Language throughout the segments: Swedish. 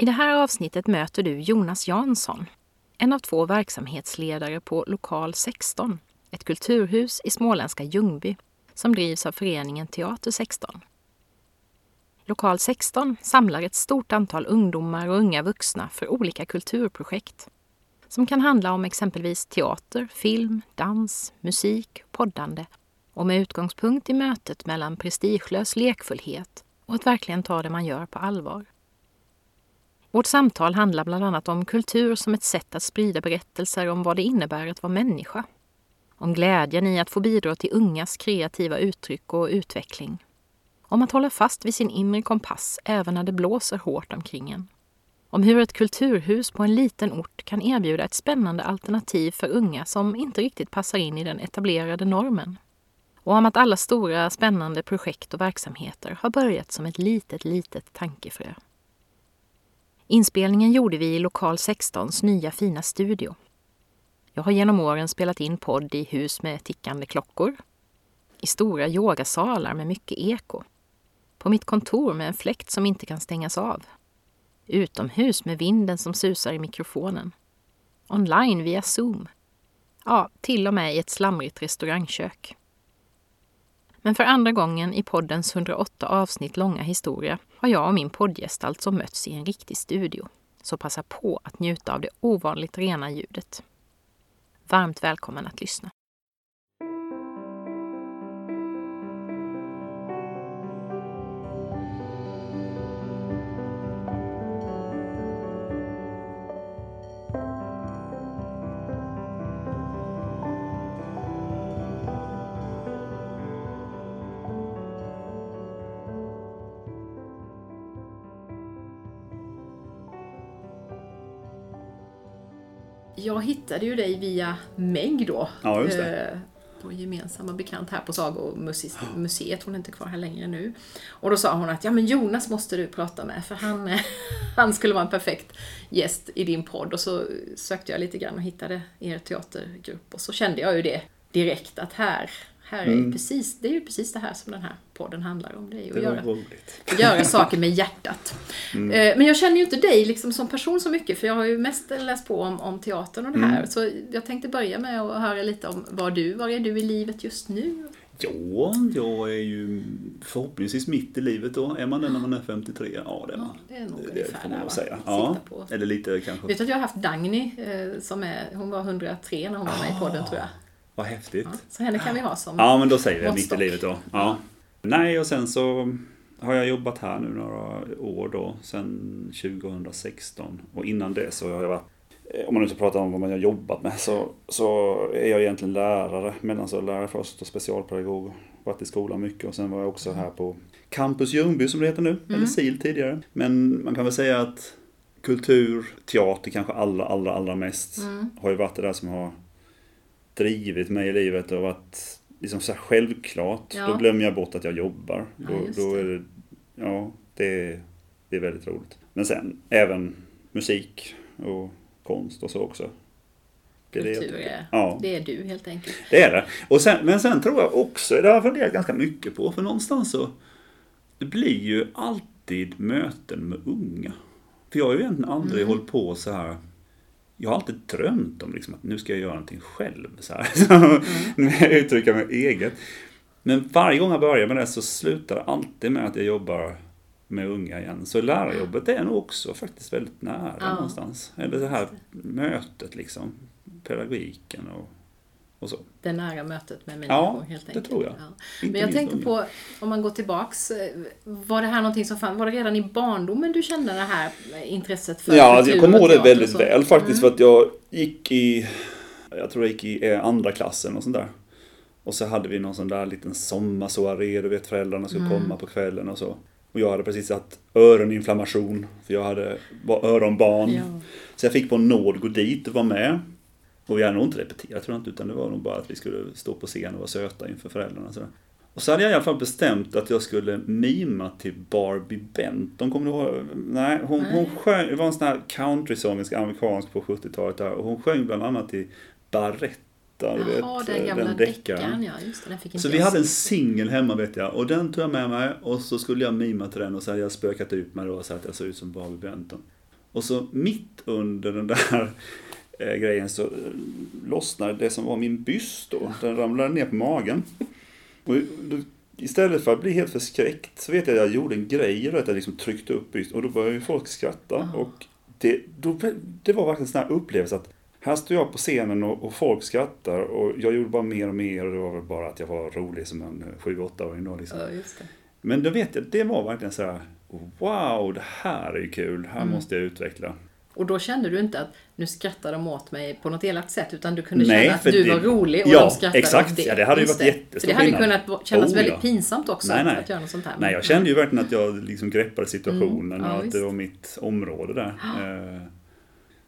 I det här avsnittet möter du Jonas Jansson, en av två verksamhetsledare på Lokal 16, ett kulturhus i småländska Ljungby som drivs av föreningen Teater 16. Lokal 16 samlar ett stort antal ungdomar och unga vuxna för olika kulturprojekt som kan handla om exempelvis teater, film, dans, musik, poddande och med utgångspunkt i mötet mellan prestigelös lekfullhet och att verkligen ta det man gör på allvar. Vårt samtal handlar bland annat om kultur som ett sätt att sprida berättelser om vad det innebär att vara människa. Om glädjen i att få bidra till ungas kreativa uttryck och utveckling. Om att hålla fast vid sin inre kompass även när det blåser hårt omkring en. Om hur ett kulturhus på en liten ort kan erbjuda ett spännande alternativ för unga som inte riktigt passar in i den etablerade normen. Och om att alla stora spännande projekt och verksamheter har börjat som ett litet, litet tankefrö. Inspelningen gjorde vi i Lokal 16s nya fina studio. Jag har genom åren spelat in podd i hus med tickande klockor, i stora yogasalar med mycket eko, på mitt kontor med en fläkt som inte kan stängas av, utomhus med vinden som susar i mikrofonen, online via Zoom, ja, till och med i ett slamrigt restaurangkök. Men för andra gången i poddens 108 avsnitt långa historia har jag och min poddgäst alltså mötts i en riktig studio. Så passa på att njuta av det ovanligt rena ljudet. Varmt välkommen att lyssna. Jag hittade ju dig via Meg då. Ja, just det. Eh, vår gemensamma bekant här på Sagomuseet. Hon är inte kvar här längre nu. Och då sa hon att ja men Jonas måste du prata med för han, han skulle vara en perfekt gäst i din podd. Och så sökte jag lite grann och hittade er teatergrupp och så kände jag ju det direkt att här, här är mm. precis, det är ju precis det här som den här podden handlar om. Det är ju att göra, göra saker med hjärtat. Mm. Eh, men jag känner ju inte dig liksom som person så mycket för jag har ju mest läst på om, om teatern och det här. Mm. Så jag tänkte börja med att höra lite om vad du, var är du i livet just nu? Ja, jag är ju förhoppningsvis mitt i livet då. Är man det när man är 53? Ja, det är man. Ja, det är nog det ungefär där, säga. Ja, eller lite kanske. Vet du att jag har haft Dagny eh, som är, hon var 103 när hon var med i podden tror jag. Vad häftigt. Ja, så henne kan vi ha som Ja, men då säger vi mitt i livet då. Ja. Nej, och sen så har jag jobbat här nu några år då, sen 2016. Och innan det så har jag varit om man nu ska prata om vad man har jobbat med så, så är jag egentligen lärare, mellanstadielärare först och specialpedagog. Varit i skolan mycket och sen var jag också här på Campus Ljungby som det heter nu, mm. eller SIL tidigare. Men man kan väl säga att kultur, teater kanske allra, allra, allra mest mm. har ju varit det där som har drivit mig i livet och varit liksom så självklart. Ja. Då glömmer jag bort att jag jobbar. Då, ja, då är det, ja, det, det är väldigt roligt. Men sen även musik och konst och så också. Kultur är, ja. det är du helt enkelt. Det är det. Och sen, men sen tror jag också, det har jag funderat ganska mycket på, för någonstans så det blir ju alltid möten med unga. För jag har ju egentligen aldrig mm. hållit på så här jag har alltid drömt om liksom att nu ska jag göra någonting själv. Så här. Mm. nu jag uttrycka mig eget. Men varje gång jag börjar med det så slutar det alltid med att jag jobbar med unga igen. Så lärarjobbet är nog också faktiskt väldigt nära ja. någonstans. Eller det här mötet liksom. Pedagogiken och och så. Det nära mötet med människor ja, helt enkelt. det tror jag. Ja. Men jag tänkte på, om man går tillbaks, eh, var det här någonting som fann, var det redan i barndomen du kände det här intresset för Ja, jag kommer ihåg det väldigt väl faktiskt mm. för att jag gick i, jag tror jag gick i eh, andra klassen och sånt där. Och så hade vi någon sån där liten sommarsoaré, du vet föräldrarna skulle mm. komma på kvällen och så. Och Och jag hade precis haft öroninflammation, för jag hade, var öronbarn. Ja. Så jag fick på nåd gå dit och vara med. Och vi hade nog inte repeterat tror jag inte, utan det var nog bara att vi skulle stå på scen och vara söta inför föräldrarna. Sådär. Och så hade jag i alla fall bestämt att jag skulle mima till Barbie Benton. Kommer du ihåg? Nej, hon, Nej. hon sjöng, det var en sån här countrysångersk, amerikansk på 70-talet där. Och hon sjöng bland annat till Barretta, du Jaha, vet, den gamla den deckaren. Ja, just det. Den fick inte Så vi hade en singel hemma vet jag och den tog jag med mig och så skulle jag mima till den och så hade jag spökat ut mig då så att jag såg ut som Barbie Benton. Och så mitt under den där eh, grejen så eh, lossnade det som var min byst då. Den ramlade ner på magen. Och då, istället för att bli helt förskräckt så vet jag att jag gjorde en grej att jag liksom tryckte upp byst och då började ju folk skratta. Och det, då, det var verkligen en sån här upplevelse att här står jag på scenen och, och folk skrattar och jag gjorde bara mer och mer och det var väl bara att jag var rolig som en 7-8-åring då liksom. Ja, just det. Men då vet jag, det var verkligen så här Wow, det här är ju kul, här Mm. måste jag utveckla. Och då kände du inte att nu skrattar de åt mig på något elakt sätt utan du kunde Nej, känna att du det- var rolig och Ja, de skrattade exakt. åt det. Ja, det hade ju varit jättestor För det hade ju skillnad. kunnat kännas Oh, väldigt ja. pinsamt också Nej, nej. att göra något sånt här. Nej, jag kände ju verkligen att jag liksom greppade situationen Mm, ja, och att visst. det var mitt område där. Eh,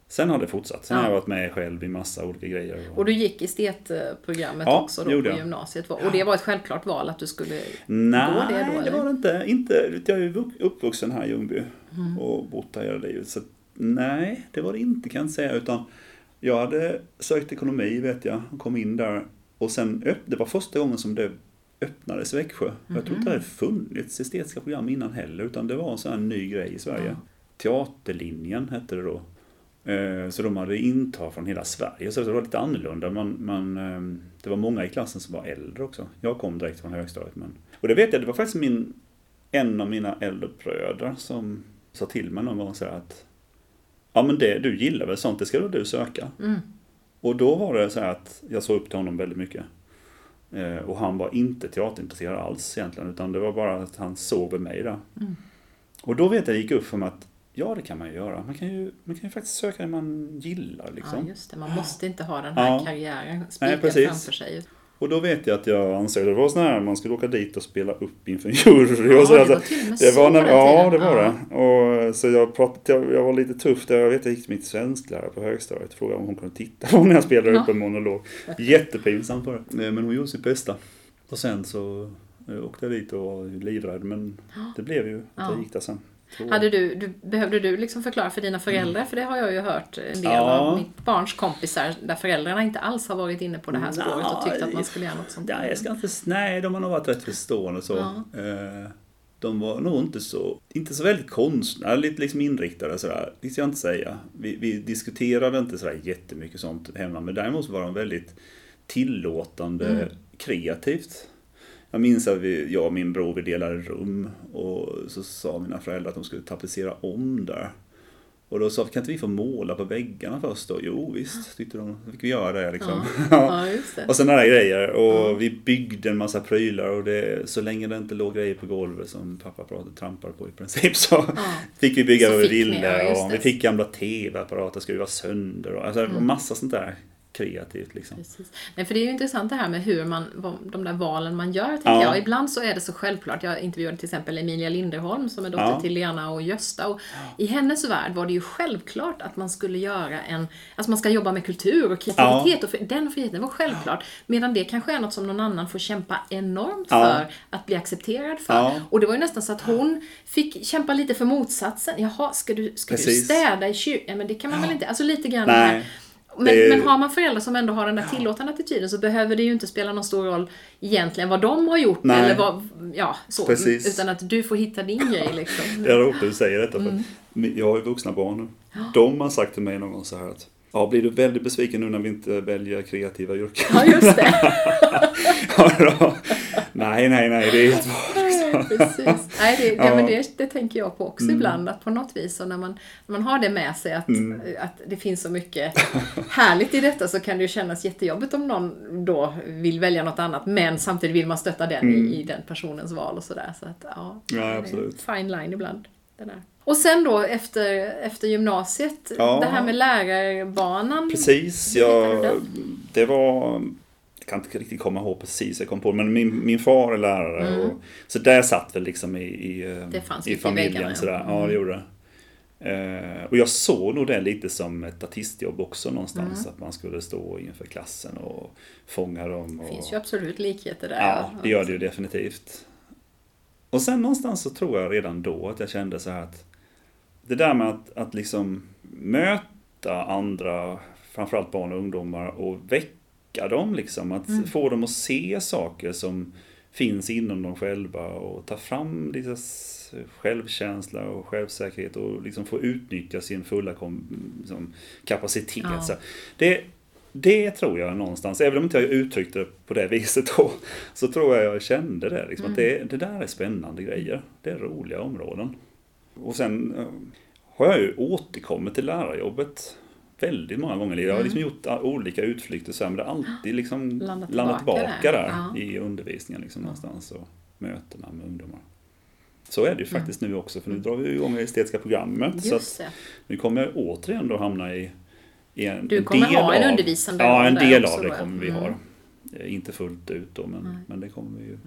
Sen har det fortsatt. Sen Ja. har jag varit med själv i massa olika grejer. Och du gick estetprogrammet Ja, också då på jag. gymnasiet. Och det var ett självklart val att du skulle... Nej, Går det då, det eller? var det inte. inte. Jag är uppvuxen här i Ljungby Mm. och bott här hela livet. Så nej, det var det inte kan jag säga. Utan jag hade sökt ekonomi vet jag och kom in där. Och sen, det var första gången som det öppnades i Växjö. Jag tror inte det hade funnits estetiska program innan heller. Utan det var en sån här ny grej i Sverige. Ja. Teaterlinjen hette det då. Eh, Så de hade intag från hela Sverige, så det var lite annorlunda. Man, man, eh, det var många i klassen som var äldre också. Jag kom direkt från högstadiet. Men... Och det vet jag, det var faktiskt min, en av mina äldre bröder som sa till mig någon gång så att Ja men det, du gillar väl sånt, det ska väl du söka? Mm. Och då var det så här att jag såg upp till honom väldigt mycket. Eh, Och han var inte teaterintresserad alls egentligen, utan det var bara att han såg väl mig där. Mm. Och då vet jag, det gick upp för mig att ja, det kan man ju göra. Man kan ju, man kan ju faktiskt söka det man gillar Ja, liksom. just det. Man måste inte ha den här Ja. karriären spikad framför sig. Och då vet jag att jag ansökte, det var sån här, man skulle åka dit och spela upp inför en jury. Ja, och så, det var till och med det så var när, Ja, det var Ja. det. Och, så jag, pratade, jag, jag var lite tuff där. Jag vet jag gick till mitt svensklärare på högstadiet och frågade om hon kunde titta på när jag spelade Ja. upp en monolog. Jättepinsamt var det. Eh, Men hon gjorde sitt bästa. Och sen så eh, åkte jag dit och var livrädd. Men det blev ju att Ja. jag gick där sen. Så- Hade du, du, behövde du liksom förklara för dina föräldrar? För det har jag ju hört en del Mm. Ja. av mitt barns kompisar där föräldrarna inte alls har varit inne på det här spåret och tyckt att man skulle göra något sånt. Nej, jag ska inte, nej, de har nog varit rätt förstående så. Ja. Eh, De var nog inte så, inte så väldigt konstnärligt liksom inriktade sådär. Det ska jag inte säga. Vi, vi diskuterade inte sådär jättemycket sånt hemma, men däremot var de väldigt tillåtande Mm. kreativt. Jag minns att vi, jag och min bror vi delade rum och så sa mina föräldrar att de skulle tapetsera om där. Och då sa vi, kan inte vi få måla på väggarna först då? Jo visst, tyckte de. Då fick vi göra det liksom. Ja, just det. Och sådana där grejer. Och Ja. vi byggde en massa prylar och det, så länge det inte låg grejer på golvet som pappa pratade trampade på i princip så Ja. fick vi bygga Så vad vi ville. ja, och vi fick gamla tv-apparater skruva sönder. Och, alltså, Mm. massa sånt där kreativt liksom. Precis. Nej, för det är ju intressant det här med hur man, de där valen man gör, tänker Ja. jag. Ibland så är det så självklart. Jag intervjuade till exempel Emilia Linderholm som är dotter Ja. till Lena och Gösta. Och I hennes värld var det ju självklart att man skulle göra en, alltså man ska jobba med kultur och kreativitet. Och för, den friheten var självklart. Medan det kanske är något som någon annan får kämpa enormt Ja. för att bli accepterad för. Ja. Och det var ju nästan så att hon fick kämpa lite för motsatsen. Jaha, ska du, ska du städa i kyrkan? Men det kan man väl inte? Alltså lite grann Nej. det här. Men, Det- men har man föräldrar som ändå har den där tillåtande attityden så behöver det ju inte spela någon stor roll egentligen vad de har gjort Nej. eller vad, ja, så. Precis. Utan att du får hitta din grej liksom. Jag råkar du säga detta för Mm. att jag har ju vuxna barn nu. De har sagt till mig någon gång så här att Ja, blir du väldigt besviken nu när vi inte väljer kreativa yrken? Ja, just det. Ja, nej, nej, nej, det är helt. Precis. Nej, det, ja. Ja. men det, det tänker jag på också Mm. ibland, att på något vis, och när man, när man har det med sig att, Mm. att det finns så mycket härligt i detta så kan det ju kännas jättejobbigt om någon då vill välja något annat, men samtidigt vill man stötta den Mm. i, i den personens val och sådär. Så att, ja, Ja, absolut. fine line ibland. Det där. Och sen då efter, efter gymnasiet, Ja. det här med lärarbanan. Precis, den? det var... Kan inte riktigt komma ihåg precis, jag kom på det, men min, min far är lärare. Mm. Och, så där satt väl liksom i, i, i i familjen. ja. sådär. Ja, Mm. det gjorde det. Eh, och jag såg nog det lite som ett artistjobb också någonstans. Mm. Att man skulle stå inför klassen och fånga dem. Det Och, finns ju absolut likheter där. Ja, det gör det ju definitivt. Och sen någonstans så tror jag redan då att jag kände så här att det där med att, att liksom möta andra, framförallt barn och ungdomar och väcka dem liksom. Att Mm. få dem att se saker som finns inom dem själva och ta fram deras självkänsla och självsäkerhet och liksom få utnyttja sin fulla kom, liksom, kapacitet. Ja. Så det, det tror jag någonstans, även om inte jag uttryckte det på det viset då, så tror jag jag kände det. Liksom, att det, det där är spännande grejer. Det är roliga områden. Och sen eh, har jag ju återkommit till lärarjobbet väldigt många gånger. Jag har liksom gjort olika utflykter så här, men det har alltid liksom Landat landat tillbaka tillbaka där. Ja. i undervisningen liksom, någonstans och mötena med ungdomar. Så är det ju faktiskt nu också, för nu drar vi igång det estetiska programmet. Så att Just nu kommer jag återigen då hamna i, i en Du kommer del ha en av, undervisande Ja, en del av det kommer vi Mm. ha. Eh, Inte fullt ut då, men, Nej. men det kommer vi ju.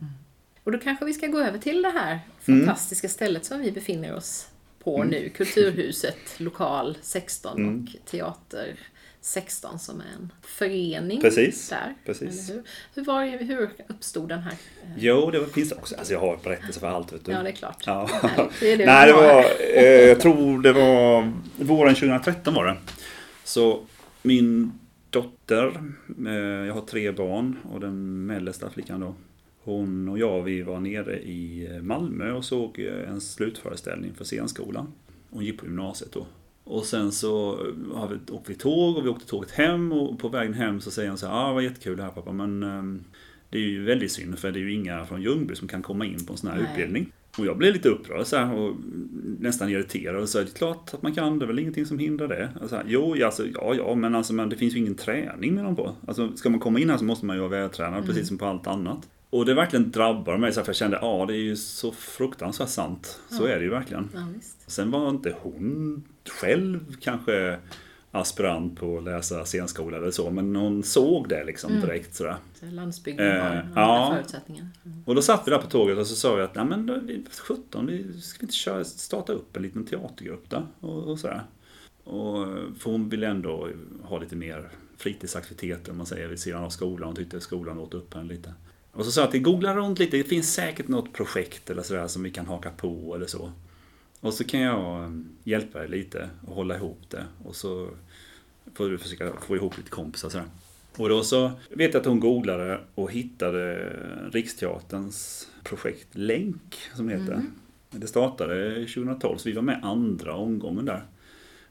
Och då kanske vi ska gå över till det här Mm. fantastiska stället som vi befinner oss på nu. Kulturhuset, lokal 16 Mm. och teater 16 som är en förening Precis, där. precis. Hur? Hur, var, hur uppstod den här? eh, Jo, det finns också. Alltså jag har berättelser för allt, vet du. Ja, det är klart. Ja. Nej, det är det Nej, det var, eh, jag tror det var våren 2013 var det. Så min dotter, eh, jag har tre barn och den mellersta flickan då. Hon och jag, vi var nere i Malmö och såg eh, en slutföreställning för scenskolan. Hon gick på gymnasiet då. Och sen så vi, åkte vi tåg och vi åkte tåget hem och på vägen hem så säger hon så här, ah, vad jättekul det här pappa men ehm, det är ju väldigt synd för det är ju inga från Ljungby som kan komma in på en sån här Nej. utbildning. Och jag blev lite upprörd så här, och nästan irriterad och sa det är klart att man kan, det är väl ingenting som hindrar det. Och så här, jo, ja, alltså, ja, ja, men, alltså, men det finns ju ingen träning med dem på. Alltså, ska man komma in här så måste man ju vara vältränad, Mm. precis som på allt annat. Och det verkligen drabbar mig, så för jag kände, ja, det är ju så fruktansvärt sant. Så Ja. är det ju verkligen. Ja. Sen var inte hon själv kanske aspirant på att läsa scenskola eller så, men hon såg det liksom Mm. direkt sådär. Så Landsbygden Eh, har ja. förutsättningar. Mm. Och då satt vi där på tåget och så sa vi att, nej men då, vi- 17, vi ska vi inte köra, starta upp en liten teatergrupp där? Och, och sådär. Och, för hon ville ändå ha lite mer fritidsaktiviteter, om man säger, vid sidan av skolan. Hon tyckte skolan åt upp henne lite. Och så sa jag att vi googlar runt lite, det finns säkert något projekt eller sådär som vi kan haka på eller så. Och så kan jag eh, hjälpa dig lite och hålla ihop det. Och så får du försöka få ihop lite kompisar sådär. Och då så vet jag att hon googlade och hittade Riksteaterns projekt Länk, som det heter. Det startade 2012, så vi var med andra omgången där.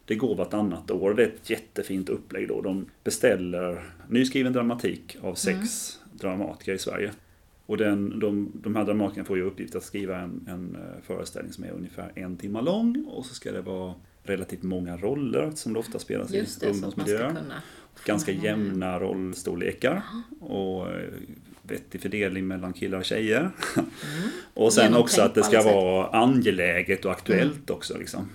Det går vartannat år. Det är ett jättefint upplägg då. De beställer nyskriven dramatik av sex dramatiker i Sverige. Och den, de, de här dramatikerna får ju uppgift att skriva en, en eh, föreställning som är ungefär en timme lång. Och så ska det vara relativt många roller som det ofta spelas Just i det, ungdomsmiljöer. Ganska jämna rollstorlekar. Och eh, vettig fördelning mellan killar och tjejer. och sen också att det ska vara angeläget och aktuellt också. Liksom.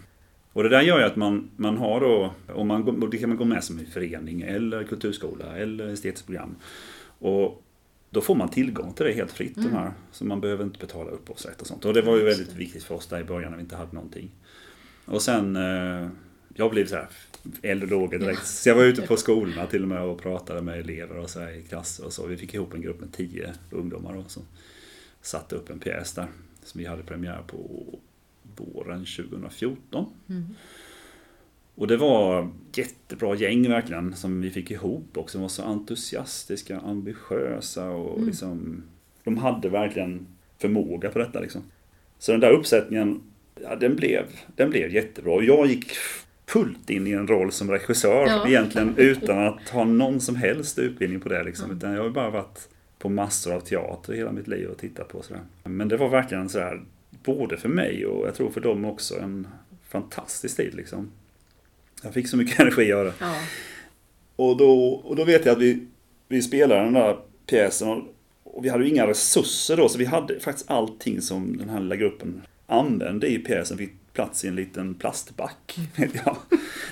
Och det där gör ju att man, man har då, om man, det kan man gå med som i förening eller kulturskola eller estetiskt program. Och då får man tillgång till det helt fritt de här. Så man behöver inte betala upphovsrätt och sånt. Och det var ju väldigt viktigt för oss där i början när vi inte hade någonting. Och sen, eh, jag blev så här eld och lågor direkt. Så jag var ute på skolorna till och med och pratade med elever och så här i klasser och så. Vi fick ihop en grupp med tio ungdomar då, som satte upp en pjäs där. Som vi hade premiär på våren 2014. Mm. Och det var jättebra gäng verkligen som vi fick ihop också. De var så entusiastiska, ambitiösa och Mm. liksom De hade verkligen förmåga på detta liksom. Så den där uppsättningen, ja, den blev, den blev jättebra. Jag gick fullt in i en roll som regissör Ja. egentligen utan att ha någon som helst utbildning på det liksom. Mm. Utan jag har bara varit på massor av teater hela mitt liv och tittat på sådär. Men det var verkligen så här, både för mig och jag tror för dem också, en fantastisk tid liksom. Jag fick så mycket energi av det. Ja. Och då, och då vet jag att vi, vi spelade den där pjäsen och, och vi hade ju inga resurser då så vi hade faktiskt allting som den här lilla gruppen använde i pjäsen fick plats i en liten plastback. ja.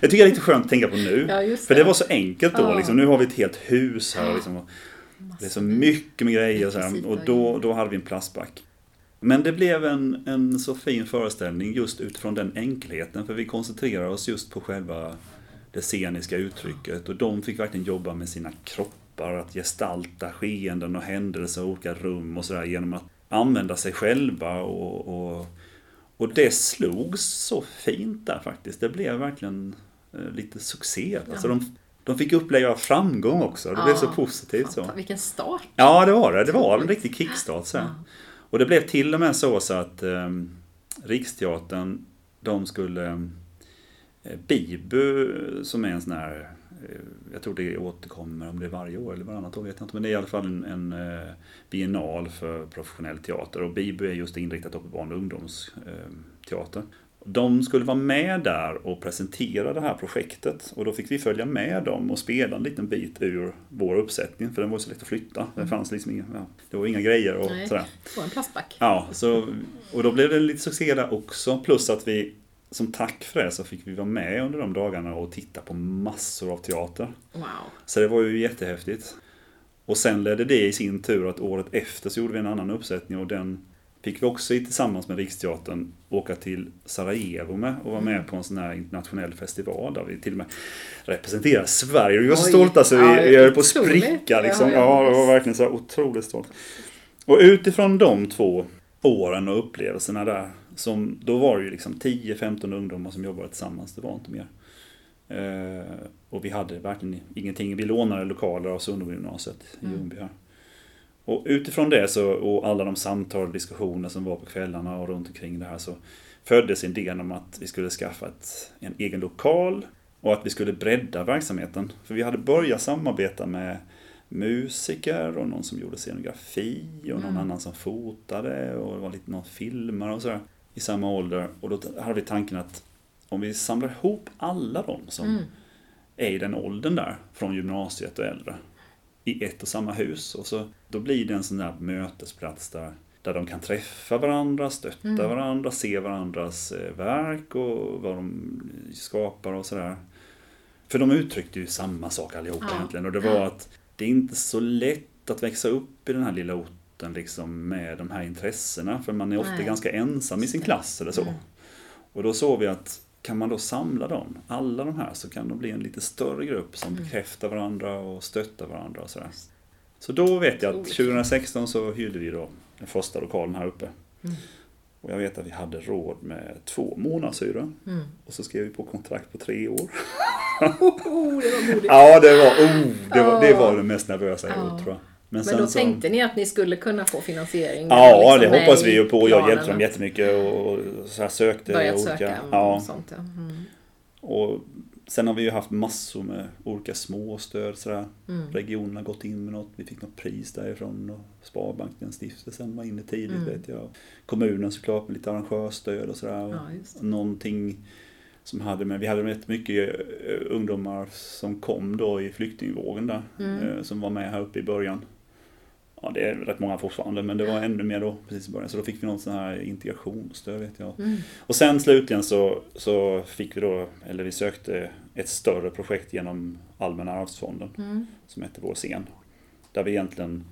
Jag tycker det är lite skönt att tänka på nu. Ja, just För det. det var så enkelt då. Ja. Liksom. Nu har vi ett helt hus här. Liksom. Det är så mycket med grejer och så här. Och då, då hade vi en plastback. Men det blev en, en så fin föreställning just utifrån den enkelheten. För vi koncentrerar oss just på själva det sceniska uttrycket. Och de fick verkligen jobba med sina kroppar, att gestalta skeenden och händelser i olika rum och sådär genom att använda sig själva. Och, och, och det slogs så fint där faktiskt. Det blev verkligen eh, lite succé. Alltså de, de fick uppleva framgång också. Det blev så positivt så. Vilken start! Ja, det var det. Det var en riktig kickstart sen. Och det blev till och med så, så att eh, Riksteatern, de skulle... Eh, Bibu, som är en sån här... Eh, jag tror det återkommer, om det är varje år eller varannat år vet jag inte. Men det är i alla fall en, en eh, biennal för professionell teater. Och Bibu är just inriktat på barn och ungdomsteater. Eh, de skulle vara med där och presentera det här projektet. Och då fick vi följa med dem och spela en liten bit ur vår uppsättning. För den var så lätt att flytta. Det fanns liksom inga, ja, det var inga grejer och Nej. sådär. På en plastback. Ja, så, och då blev det lite succé där också. Plus att vi som tack för det så fick vi vara med under de dagarna och titta på massor av teater. Wow. Så det var ju jättehäftigt. Och sen ledde det i sin tur att året efter så gjorde vi en annan uppsättning och den fick vi också tillsammans med Riksteatern åka till Sarajevo med och vara med på en sån här internationell festival där vi till och med representerar Sverige. Vi var så stolta så vi, Ja, vi höll på att spricka liksom. Ja, ja, Ja, det var verkligen så här otroligt stolt. Och utifrån de två åren och upplevelserna där, som, då var det ju liksom 10-15 ungdomar som jobbade tillsammans, det var inte mer. Eh, och vi hade verkligen ingenting, vi lånade lokaler av Sundbyggymnasiet i Mm. Ljungby här. Och utifrån det så, och alla de samtal och diskussioner som var på kvällarna och runt omkring det här så föddes idén om att vi skulle skaffa ett, en egen lokal och att vi skulle bredda verksamheten. För vi hade börjat samarbeta med musiker och någon som gjorde scenografi och någon Mm. annan som fotade och det var lite någon filmare och sådär i samma ålder. Och då hade vi tanken att om vi samlar ihop alla de som Mm. är i den åldern där, från gymnasiet och äldre, i ett och samma hus. Och så, då blir det en sån där mötesplats där, där de kan träffa varandra, stötta Mm. varandra, se varandras eh, verk och vad de skapar och sådär. För de uttryckte ju samma sak allihopa Ja. egentligen. Och det var att det är inte så lätt att växa upp i den här lilla orten liksom med de här intressena. För man är ofta Nej. ganska ensam i sin klass eller så. Mm. Och då såg vi att kan man då samla dem, alla de här, så kan de bli en lite större grupp som Mm. bekräftar varandra och stöttar varandra och sådär. Så då vet jag att Otroligt. 2016 så hyrde vi då den första lokalen här uppe. Mm. Och jag vet att vi hade råd med två månadshyra. Mm. Och så skrev vi på kontrakt på tre år. Oh, det var modigt. Ja, det var, oh, det var, det var det mest nervösa jag Ja. gjort tror jag. Men sen då så- tänkte ni att ni skulle kunna få finansiering? Ja, liksom det hoppas vi ju på. Jag hjälpte dem jättemycket och, och så här sökte Börjat olika. söka ja, och sånt. Ja. Mm. och sen har vi ju haft massor med olika småstöd sådär. Mm. Regionen har gått in med något. Vi fick något pris därifrån och Sparbanken, stiftelsen var inne tidigt Mm. vet jag. Kommunen såklart med lite arrangörsstöd och sådär. Ja. Någonting som hade med, vi hade rätt mycket eh, ungdomar som kom då i flyktingvågen där. Mm. eh, Som var med här uppe i början. Ja, det är rätt många fortfarande, men det var ännu mer då precis i början. Så då fick vi någon sån här integrationsstöd vet jag. Mm. Och sen slutligen så, så fick vi då, eller vi sökte ett större projekt genom Allmänna arvsfonden Mm. som hette Vår scen. Där vi egentligen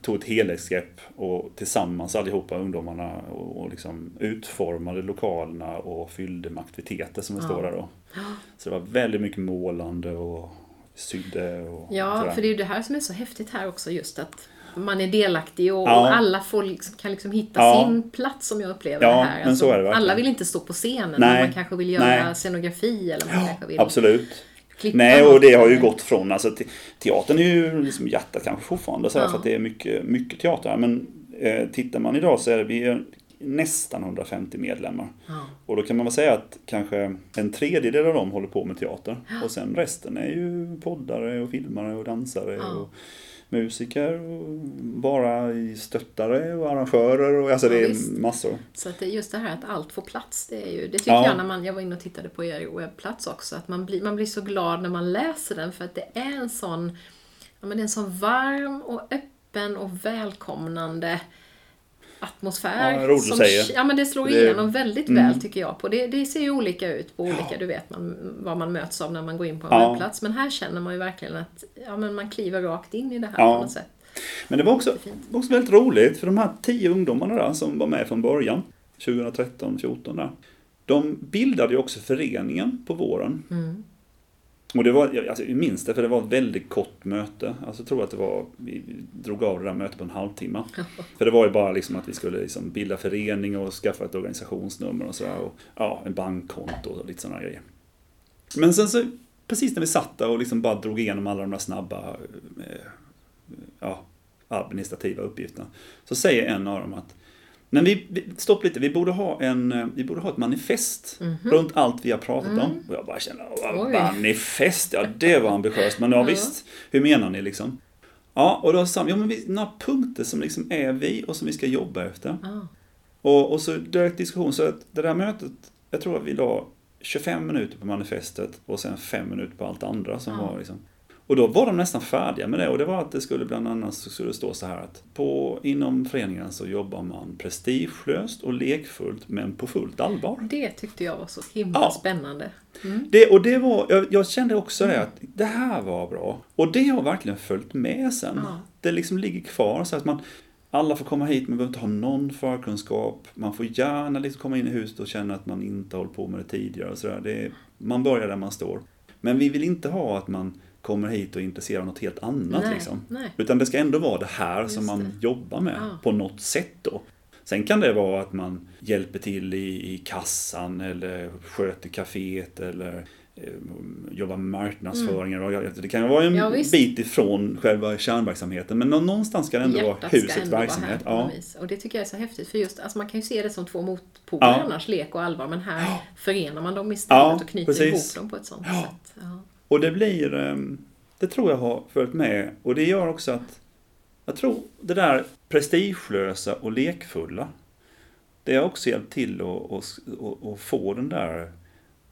tog ett helhetsgrepp och tillsammans allihopa ungdomarna och, och liksom utformade lokalerna och fyllde med aktiviteter som det Ja. står där då. Så det var väldigt mycket målande och sydde och Ja, sådär. för det är ju det här som är så häftigt här också, just att man är delaktig och, Ja. och alla får liksom, kan liksom hitta Ja. sin plats som jag upplever Ja, det här. Alltså, men det alla vill inte stå på scenen, men Nej. man kanske vill göra Nej. scenografi eller man kanske vill Absolut. klippa Nej, och det har ju gått från, alltså te- teatern är ju liksom hjärtat kanske fortfarande så här, för att det är mycket, mycket teater här. Men eh, tittar man idag så är vi är nästan 150 medlemmar. Och då kan man väl säga att kanske en tredjedel av dem håller på med teater. Och sen resten är ju poddare och filmare och dansare och musiker och bara i stöttare och arrangörer och alltså Ja, det är visst. massor. Så att det just det här att allt får plats, det, är ju, det tycker Ja. jag när man, jag var inne och tittade på er webbplats också, att man blir, man blir så glad när man läser den för att det är en sån, ja men det är en sån varm och öppen och välkomnande atmosfär. Ja, roligt som, säger. Ja men det slår Det- igenom väldigt Mm. väl tycker jag på. Det, det ser ju olika ut på olika, du vet man, vad man möts av när man går in på en Ja. webbplats. Men här känner man ju verkligen att ja, men man kliver rakt in i det här Ja. på något sätt. Men det var också, Jättefint. också väldigt roligt för de här tio ungdomarna där som var med från början, 2013, 14 där. De bildade ju också föreningen på våren. Mm. Och det var, alltså, jag minns det för det var ett väldigt kort möte. Alltså, jag tror att det var, vi vi drog av det där mötet på en halvtimme. För det var ju bara liksom att vi skulle liksom bilda förening och skaffa ett organisationsnummer och sådär. Och ja, en bankkonto och lite sådana grejer. Men sen så, precis när vi satt där och liksom bara drog igenom alla de där snabba eh, ja, administrativa uppgifterna. Så säger en av dem att men vi, vi, stopp lite, vi borde ha, en, eh, vi borde ha ett manifest runt allt vi har pratat om. Och jag bara känner, "Åh, Oj. manifest, ja det var ambitiöst. Men ja, visst, hur menar ni liksom? Ja, och då sa ja men vi, några punkter som liksom är vi och som vi ska jobba efter. Och, och så direkt diskussion, så att det där mötet, jag tror att vi la 25 minuter på manifestet och sen 5 minuter på allt andra som var liksom. Och då var de nästan färdiga med det och det var att det skulle bland annat så skulle det stå så här att på, inom föreningen så jobbar man prestigelöst och lekfullt men på fullt allvar. Det tyckte jag var så himla Ja. spännande. Det, och det var, jag, jag kände också det att det här var bra. Och det har verkligen följt med sen. Ja. Det liksom ligger kvar så att man alla får komma hit, man behöver inte ha någon förkunskap. Man får gärna liksom komma in i huset och känna att man inte har hållit på med det tidigare. Och så där. Det är, man börjar där man står. Men vi vill inte ha att man kommer hit och är intresserad av något helt annat. Nej, liksom. nej. Utan det ska ändå vara det här Just som man det. jobbar med Ja. på något sätt då. Sen kan det vara att man hjälper till i, i kassan eller sköter kaféet eller eh, jobbar med marknadsföringen. Och jag- Det kan vara en Mm. Ja, bit ifrån själva kärnverksamheten men nå- någonstans ska det ändå vara Hjärtat ska husets ändå vara verksamhet. här Ja. Och det tycker jag är så häftigt. För just, alltså man kan ju se det som två motpoler Ja. annars, lek och allvar. Men här förenar man dem istället och knyter precis. ihop dem på ett sånt Ja. sätt. Ja. Och det blir, ehm, det tror jag har följt med och det gör också att jag tror det där prestigelösa och lekfulla det har också hjälpt till att, få den där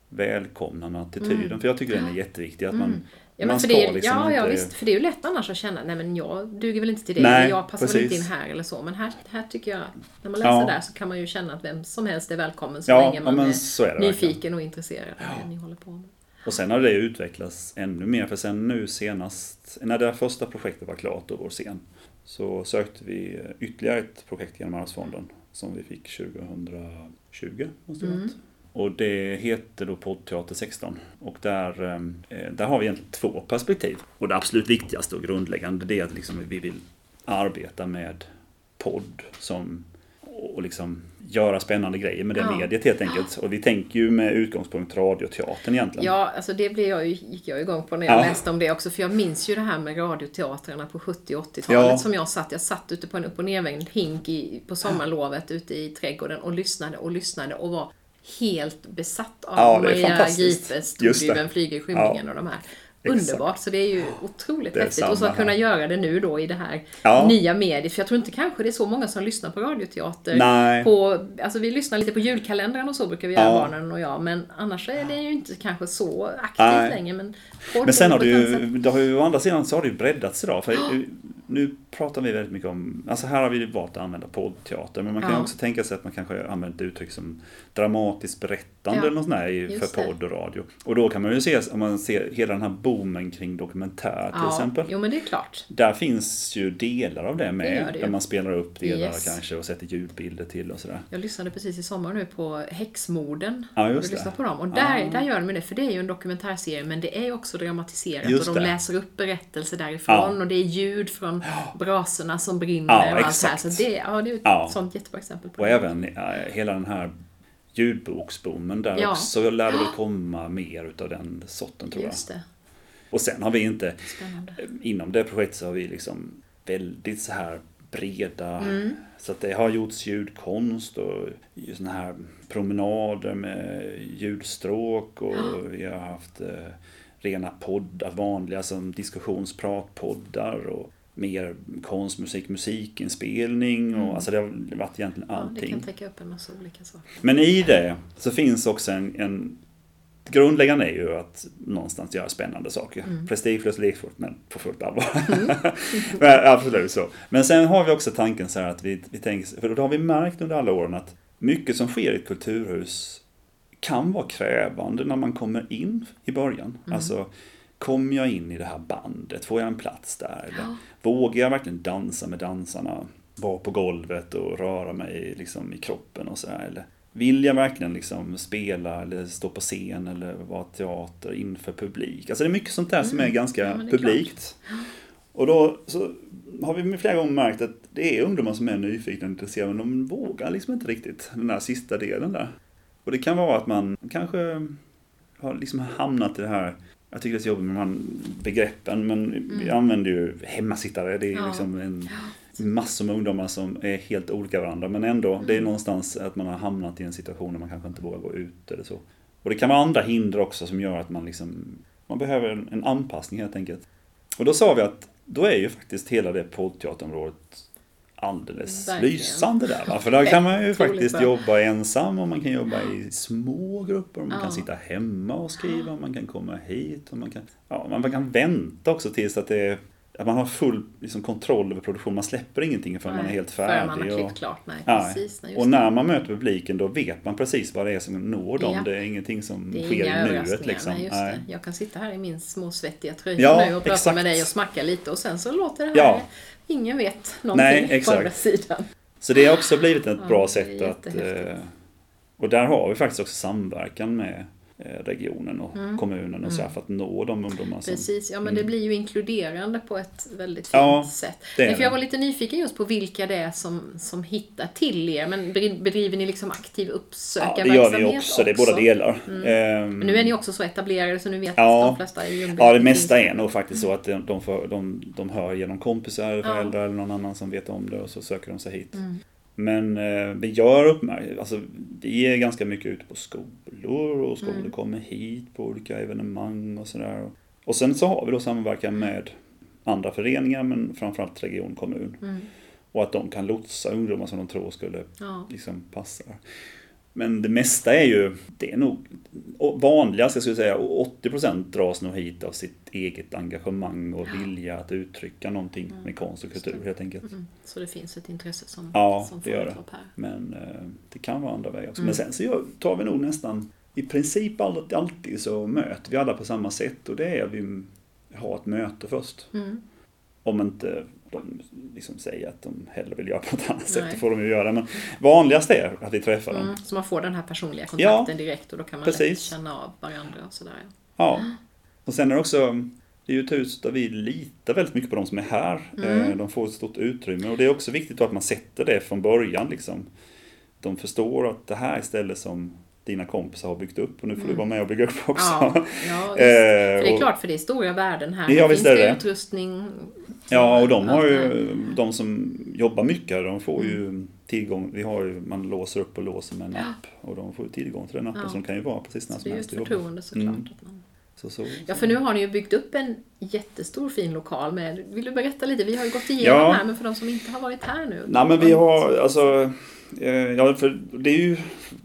välkomnande attityden. För jag tycker den är jätteviktig. Att man, Mm. Ja, man ska det, liksom ja, ja, inte... visst. För det är ju lätt annars att känna, nej men jag duger väl inte till det, Nej, jag passar väl inte in precis. här eller så. Men här, här tycker jag, när man läser Ja. där så kan man ju känna att vem som helst är välkommen så Ja, länge ja, man men är är det verkligen. nyfiken och intresserad av det ni håller på med. Och sen har det utvecklats ännu mer, för sen nu senast, när det första projektet var klart, då, vår scen, så sökte vi ytterligare ett projekt genom Arvsfonden som vi fick 2020, måste varit. Och det heter då Poddteater 16. Och där, eh, där har vi egentligen två perspektiv. Och det absolut viktigaste och grundläggande det är att liksom vi vill arbeta med podd som och liksom göra spännande grejer med det Ja. mediet helt enkelt. Och vi tänker ju med utgångspunkt radioteatern egentligen. Ja, alltså det blev jag gick jag igång på när jag Ja. läste om det också. För jag minns ju det här med radioteatrarna på 70 och 80-talet Ja. som jag satt. Jag satt ute på en upp och nervänd hink i, på sommarlovet ute i trädgården och lyssnade och lyssnade och var helt besatt av Ja, Maria. Gripes det. Storduvern flyger i skymningen och de här. Underbart, så det är ju otroligt häftigt. Och så att kunna här. göra det nu då i det här Ja. nya mediet. För jag tror inte kanske det är så många som lyssnar på radioteater. Nej. På, alltså vi lyssnar lite på julkalendern och så brukar vi göra Ja. barnen och jag. Men annars är det ju inte kanske så aktivt Nej. längre. Men, Men sen har det ju, det har ju å andra sidan så har det ju breddats idag. För nu pratar vi väldigt mycket om, alltså här har vi valt att använda poddteater. Men man kan Ja. också tänka sig att man kanske använder ett uttryck som dramatiskt berättande eller något sånt just för podd och radio. Och då kan man ju se, om man ser hela den här boomen kring dokumentär till ja, exempel. Jo men det är klart. Där finns ju delar av det Det med. det ju. där man spelar upp delar Yes. kanske och sätter ljudbilder till och sådär. Jag lyssnade precis i sommar nu på Häxmorden. Ja, just det. på dem? Och där, Ah. där gör de det, för det är ju en dokumentärserie men det är också dramatiserat Just och de det. läser upp berättelser därifrån Ja. och det är ljud från brasorna som brinner Ja, och allt det här. exakt. Så det, ja, det är ett Ja. sånt jättebra exempel på Och det. även eh, hela den här ljudboksboomen där Ja. också lär det väl komma mer utav den sorten tror jag. Just det. Och sen har vi inte, Spännande. inom det projektet så har vi liksom väldigt så här breda, Mm. så att det har gjorts ljudkonst och såna här promenader med ljudstråk och vi har haft eh, rena poddar, vanliga som diskussionspratpoddar och mer konst, musik, musikinspelning och alltså det har varit egentligen Mm. Ja, det allting. kan täcka upp en massa olika saker. Men i det så finns också en, en Grundläggande är ju att någonstans göra spännande saker. Mm. Prestigelöst, lekfullt, men på fullt allvar. men, absolut så. Men sen har vi också tanken så här att vi, vi tänker, för då har vi märkt under alla åren att mycket som sker i ett kulturhus kan vara krävande när man kommer in i början. Mm. Alltså kommer jag in i det här bandet? Får jag en plats där? Eller Ja. vågar jag verkligen dansa med dansarna? Vara på golvet och röra mig liksom i kroppen och sådär? Eller vill jag verkligen liksom spela eller stå på scen eller vara teater inför publik? Alltså det är mycket sånt där som är ganska Mm. Ja, men det är publikt. Och då så har vi flera gånger märkt att det är ungdomar som är nyfikna och intresserade men de vågar liksom inte riktigt den där sista delen där. Och det kan vara att man kanske har liksom hamnat i det här jag tycker det är så jobbigt med de här begreppen men vi använder ju hemmasittare. Det är Mm. Ja. liksom en massor med ungdomar som är helt olika varandra men ändå, det är Mm. någonstans att man har hamnat i en situation där man kanske inte vågar gå ut eller så. Och det kan vara andra hinder också som gör att man liksom, man behöver en, en anpassning helt enkelt. Och då sa vi att då är ju faktiskt hela det poddteaterområdet alldeles Verkligen. lysande där. Va? För där kan man ju faktiskt jobba ensam och man kan jobba i små grupper och man Ja. kan sitta hemma och skriva och man kan komma hit och man kan, ja, man kan vänta också tills att det att man har full liksom, kontroll över produktionen. Man släpper ingenting förrän man är helt färdig. Man har och- klart. Nej, Ja, precis. Nej, och när man möter publiken då vet man precis vad det är som når dem. Ja. Det är ingenting som Det är sker inga i nuet. Liksom. Nej, just Nej. det. Jag kan sitta här i min små svettiga tröja Ja, nu och prata exakt. med dig och smacka lite och sen så låter det här. Ja. Ingen vet någonting Nej, på exakt. andra sidan. Så det har också blivit ett Ja, bra är sätt att... eh, Och där har vi faktiskt också samverkan med regionen och kommunen och så här för att nå de ungdomar som... Mm. Precis, ja men det blir ju inkluderande på ett väldigt fint Mm. Ja, sätt. det är Men för jag var lite nyfiken just på vilka det är som, som hittar till er. Men bedri- bedriver ni liksom aktiv Ja, uppsökarverksamhet det gör vi också. Det är båda delar. Ehm, Men nu är ni också så etablerade så nu vet Ja. de flesta i Ljungby. Ja, det mesta är nog faktiskt så att de, får, de, de hör genom kompisar, föräldrar eller någon annan som vet om det och så söker de sig hit. Mm. Men eh, vi gör uppmärksamhet, alltså vi är ganska mycket ute på skolor och skolor Mm. kommer hit på olika evenemang och sådär. Och sen så har vi då samverkan med andra föreningar men framförallt region, kommun. Mm. Och att de kan lotsa ungdomar som de tror skulle Ja. liksom passa. Men det mesta är ju, det är nog vanligast, jag skulle säga, och 80% dras nog hit av sitt eget engagemang och vilja att uttrycka någonting med konst och kultur helt enkelt. Mm. Så det finns ett intresse som, Ja, som det gör det. här. Men eh, det kan vara andra vägar också. Mm. Men sen så tar vi nog nästan, i princip alltid, alltid så möter vi alla på samma sätt och det är att vi har ett möte först. Mm. Om inte de liksom säger att de hellre vill göra på ett annat sätt, det får de ju göra. Men vanligast är att vi träffar dem. Mm. Så man får den här personliga kontakten direkt och då kan man lätt precis. känna av varandra och sådär. Ja. Och sen är det också, det är ju hus där vi litar väldigt mycket på de som är här. Mm. Eh, De får ett stort utrymme och det är också viktigt att man sätter det från början liksom. De förstår att det här är stället som dina kompisar har byggt upp och nu får du vara med och bygga upp också. Mm. Ja, ja visst. Eh, det är klart, för det är stora värden här. Ja, Här visst finns det det. utrustning. Ja, och de har det ju, här. de som jobbar mycket, de får ju Mm. tillgång, vi har ju, man låser upp och låser med en app och de får tillgång till den appen Ja. så de kan ju vara precis när Så som det är ju helst ett förtroende såklart. Mm. Att man... Så, så, Ja, för nu har ni ju byggt upp en jättestor fin lokal med, vill du berätta lite? Vi har ju gått igenom Ja. här, men för de som inte har varit här nu. Nej men vi har, alltså, ja för det är ju,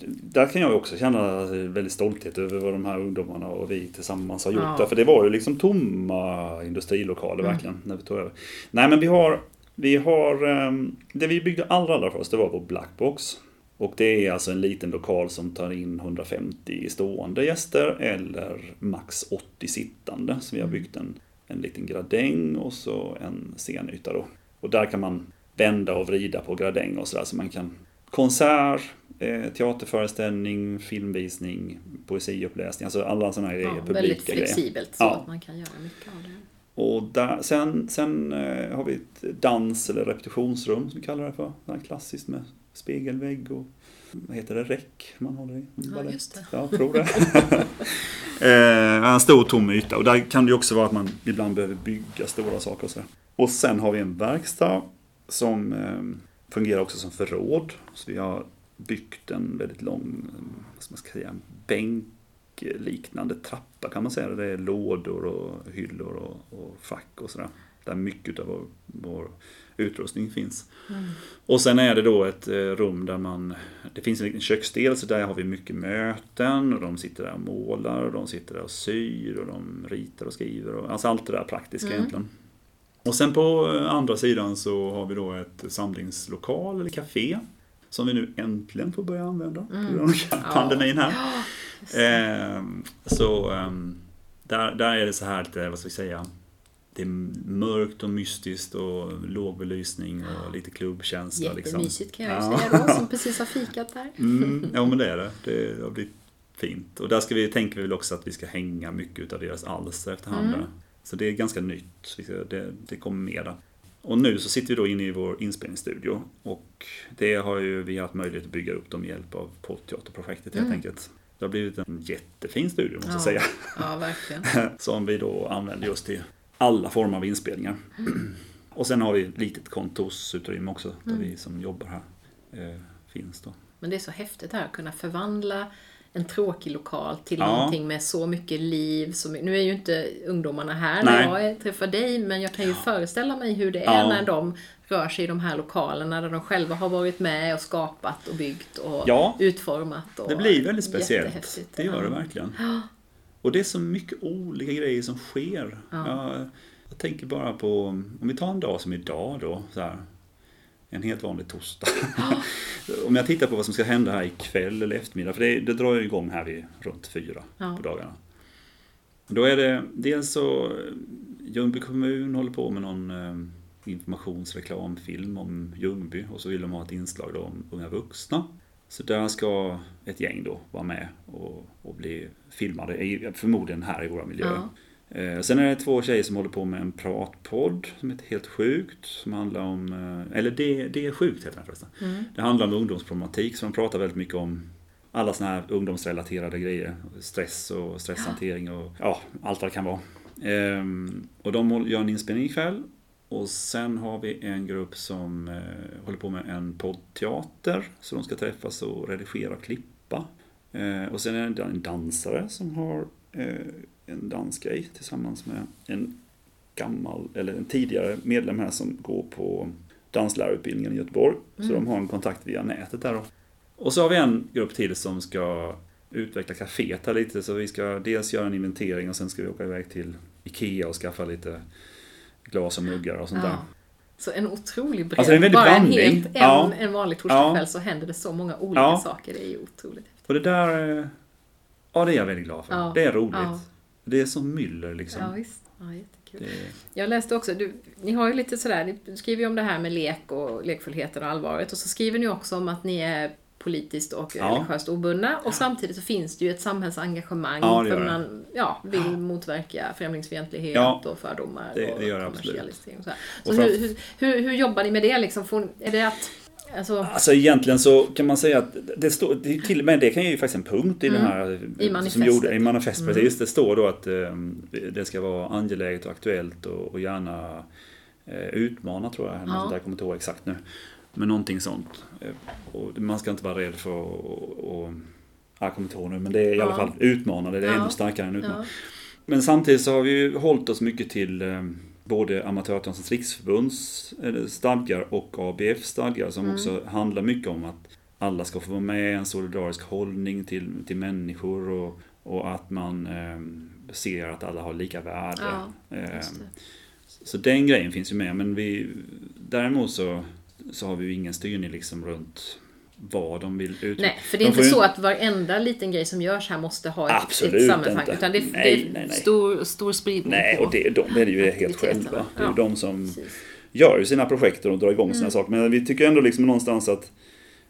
där kan jag också känna väldigt stolthet över vad de här ungdomarna och vi tillsammans har gjort. Ja. För det var ju liksom tomma industrilokaler Mm. verkligen när vi tog över. Nej men vi har, vi har, ehm, det vi byggde allra, allra först det var vår Blackbox. Och det är alltså en liten lokal som tar in 150 stående gäster eller max 80 sittande. Så vi har byggt en, en liten gradäng och så en scenyta då. Och där kan man vända och vrida på gradäng och sådär så man kan konsert, eh, teaterföreställning, filmvisning, poesiuppläsning, alltså alla sådana här grejer, ja, väldigt publika grejer. flexibelt så Ja. att man kan göra mycket av det. Och där, sen, sen eh, har vi ett dans eller repetitionsrum som vi kallar det för. Det klassiskt med spegelvägg och vad heter det, räck man håller i. Ja, just det. Ja, tror det. eh, en stor tom yta och där kan det också vara att man ibland behöver bygga stora saker och så. Och sen har vi en verkstad som eh, fungerar också som förråd. Så vi har byggt en väldigt lång, vad ska man säga, bänkliknande trappa kan man säga. Det är lådor och hyllor och, och fack och sådär. Där mycket av vår, vår utrustning finns. Och sen är det då ett eh, rum där man, det finns en liten köksdel så där har vi mycket möten och de sitter där och målar och de sitter där och syr och de ritar och skriver. Och, alltså allt det där praktiska Mm. egentligen. Och sen på eh, andra sidan så har vi då ett samlingslokal eller café. Som vi nu äntligen får börja använda på grund av pandemin här. Ja, Ehm, så ehm, Där, där är det så här lite, vad ska vi säga, det är mörkt och mystiskt och låg belysning och lite klubbkänsla. Liksom. Jättemysigt kan jag ju säga då, som precis har fikat där. Mm, ja men det är det. Det har blivit fint. Och där ska vi, tänker vi väl också att vi ska hänga mycket av deras alster efterhand. Mm. Så det är ganska nytt. Det, det kommer mer där. Och nu så sitter vi då inne i vår inspelningsstudio och det har ju vi haft möjlighet att bygga upp med hjälp av Poddteaterprojektet helt Mm. enkelt. Det har blivit en jättefin studio måste jag Ja. säga. Ja, verkligen. Som vi då använder just till alla former av inspelningar. Och sen har vi ett litet kontorsutrymme också där Mm. vi som jobbar här eh, finns då. Men det är så häftigt här att kunna förvandla en tråkig lokal till Ja. någonting med så mycket liv. Så my- nu är ju inte ungdomarna här Nej. när jag träffar dig, men jag kan ju föreställa mig hur det är Ja. när de rör sig i de här lokalerna där de själva har varit med och skapat och byggt och Ja. utformat. Och Det blir väldigt speciellt. Det gör Ja. det verkligen. Och det är så mycket olika grejer som sker. Ja. Jag, jag tänker bara på, om vi tar en dag som idag då, så här, en helt vanlig torsdag. om jag tittar på vad som ska hända här ikväll eller eftermiddag, för det, det drar ju igång här vid runt fyra Ja. på dagarna. Då är det dels så, Ljungby kommun håller på med någon eh, informationsreklamfilm om Ljungby och så vill de ha ett inslag om unga vuxna. Så där ska ett gäng då vara med och, och bli filmade, förmodligen här i våra miljöer. Ja. Eh, Sen är det två tjejer som håller på med en pratpodd som heter Helt Sjukt. Som handlar om, eh, eller det, det är sjukt heter den förresten. Mm. Det handlar om ungdomsproblematik så de pratar väldigt mycket om alla sådana här ungdomsrelaterade grejer. Stress och stresshantering och ja, allt vad det kan vara. Ehm, och de gör en inspelning ikväll. Och sen har vi en grupp som eh, håller på med en poddteater. Så de ska träffas och redigera och klippa. Och sen är det en dansare som har eh, en dansgrej tillsammans med en gammal, eller en tidigare medlem här som går på danslärarutbildningen i Göteborg. Så Mm. de har en kontakt via nätet där då. Och så har vi en grupp till som ska utveckla kaféet här lite. Så vi ska dels göra en inventering och sen ska vi åka iväg till Ikea och skaffa lite glas och muggar och sånt där. Ja. Så en otrolig bredd. Alltså, en Bara en, blandning. helt, en, Ja. en vanlig torsdagskväll Ja. så händer det så många olika saker. Det är ju otroligt häftigt. Och det där, eh, ja det är jag väldigt glad för. Det är roligt. Ja. Det är som myller liksom. Ja, visst. Ja, jättekul. Det, Jag läste också, du, ni har ju lite sådär, ni skriver ju om det här med lek och lekfullheten och allvaret och så skriver ni också om att ni är politiskt och Ja. religiöst obundna och samtidigt så finns det ju ett samhällsengagemang Ja, för man ja, vill motverka främlingsfientlighet Ja. och fördomar Det- och det absolut. kommersialisering och så. Och så fram- hur, hur, hur, hur jobbar ni med det liksom? Får, är det att, alltså, Alltså egentligen så kan man säga att det står, det till och med det kan ju faktiskt en punkt i Mm. den här I Som manifestet. gjorde, I manifest, Mm. precis. Det står då att eh, det ska vara angeläget och aktuellt och, och gärna eh, utmana tror jag. eller Ja. Jag kommer inte ihåg exakt nu. Men någonting sånt. Eh, och man ska inte vara rädd för att... Och, och, jag kommer inte ihåg nu, men det är i Ja. alla fall utmanande. Det är Ja. ännu starkare än utmanande. ja, Men samtidigt så har vi ju hållit oss mycket till eh, både Amatörteaterns riksförbunds eh, stadgar och ABF stadgar som Mm. också handlar mycket om att alla ska få vara med, en solidarisk hållning till, till människor och, och att man eh, ser att alla har lika värde. Ja, Eh, så den grejen finns ju med, men vi, däremot så, så har vi ju ingen styrning liksom runt vad de vill ut. Nej, för det är De inte får ju- så att varenda liten grej som görs här måste ha ett, Absolut ett sammanhang. inte. Utan det, Nej, det är nej, nej. Stor, stor spridning Nej, på och det, de är det ju helt själva. Det är ju Ja. de som Precis. gör ju sina projekt och drar igång sina Mm. saker. Men vi tycker ändå liksom någonstans att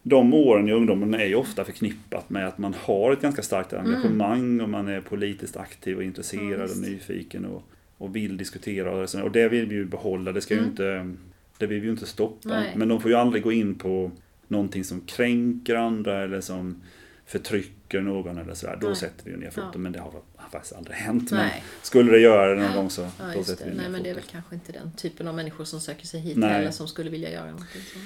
de åren i ungdomen är ju ofta förknippat med att man har ett ganska starkt engagemang och man är politiskt aktiv och Mm. Intresserad och visst. nyfiken och, och vill diskutera. Och, så. och det vill vi ju behålla. Det ska ju Mm. inte, det vill vi ju inte stoppa. Nej. Men de får ju aldrig gå in på någonting som kränker andra eller som förtrycker någon eller sådär. Då Nej. sätter vi ju ner foten. Ja. Men det har faktiskt aldrig hänt. Men Nej. skulle det göra det någon gång så Ja, då sätter det. vi ner Nej, men det är foten. väl kanske inte den typen av människor som söker sig hit Nej. heller som skulle vilja göra någonting sånt.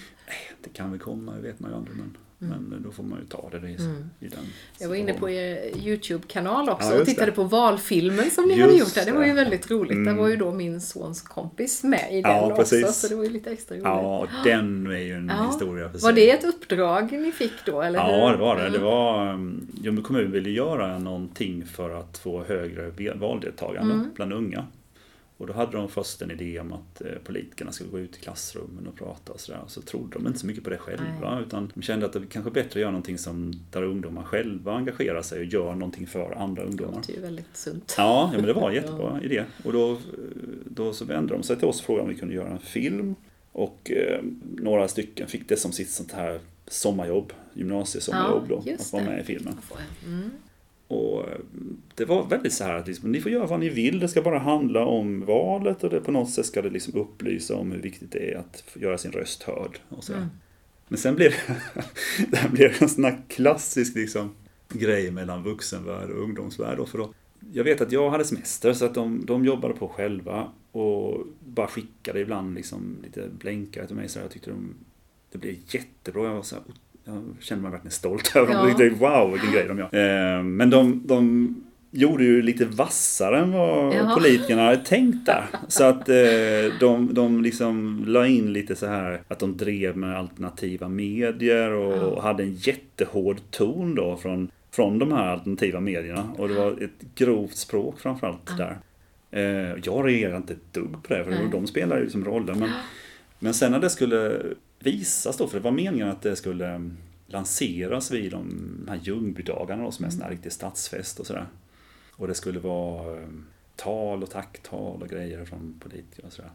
Det kan väl komma, det vet man ju aldrig. Men, Mm. men då får man ju ta det i, Mm. i den Jag var inne på er YouTube-kanal också Ja, och tittade det. på valfilmen som ni Just hade gjort där. Det var ju det. väldigt roligt. Där Mm. var ju då min sons kompis med i den Ja, också. Så det var ju lite extra roligt. Ja, den är ju en Ja. historia för sig. Var det ett uppdrag ni fick då? Eller Ja, hur? det var det. Det Mm. var, um, Ljungby kommun ville göra någonting för att få högre valdeltagande Mm. bland unga. Och då hade de först en idé om att eh, politikerna skulle gå ut i klassrummen och prata och sådär. Så trodde de inte så mycket på det själva. Nej. Utan de kände att det kanske är bättre att göra någonting som, där ungdomar själva engagerar sig och gör någonting för andra Det ungdomar. låter ju väldigt sunt. Ja, ja men det var en jättebra idé. Och då, då så vände de sig till oss och frågade om vi kunde göra en film. Och eh, några stycken fick det som sitt sånt här sommarjobb, gymnasiesommarjobb Ja, då, att vara det. med i filmen. Och det var väldigt så här att liksom, ni får göra vad ni vill, det ska bara handla om valet och det, på något sätt ska det liksom upplysa om hur viktigt det är att göra sin röst hörd. Och så. Mm. Men sen blev det, det här blev en sån här klassisk liksom, grej mellan vuxenvärld och ungdomsvärld. Och för då, jag vet att jag hade semester så att de, de jobbade på själva och bara skickade ibland liksom lite blänkare till mig. Så jag tyckte de, det blev jättebra. Jag var så här, jag kände mig verkligen stolt över dem. Ja. Wow, vilken grej de gör. Eh, Men de, de gjorde ju lite vassare än vad Ja. politikerna hade tänkt där. Så att eh, de, de liksom la in lite så här att de drev med alternativa medier och Ja. hade en jättehård ton då från, från de här alternativa medierna. Och det var ett grovt språk framförallt Ja. där. Eh, Jag reagerade inte ett dugg på det, för Nej. de spelar ju liksom rollen. Men, men sen när det skulle visas då, för det var meningen att det skulle lanseras vid de här Ljungbydagarna då, som är en sån här riktig stadsfest och sådär. Och det skulle vara eh, tal och tacktal och grejer från politiker och sådär.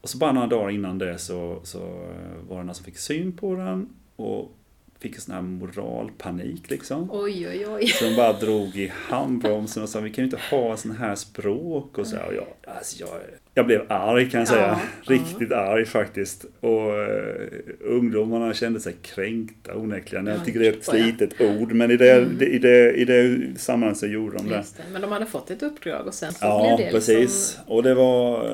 Och så bara några dagar innan det så, så eh, var det några som fick syn på den och fick en sån här moralpanik liksom. Oj, oj, oj. Så de bara drog i handbromsen och sa vi kan ju inte ha sån här språk och så här. Och jag, alltså jag, jag blev arg kan jag säga. Ja, Riktigt arg faktiskt. Och uh, ungdomarna kände sig kränkta onekligen. Jag Ja, tycker det är ett slitet ord men i det, Mm. i det, i det sammanhanget så gjorde de det. Det. Men de hade fått ett uppdrag och sen så Ja, blev det precis. liksom... Och det var,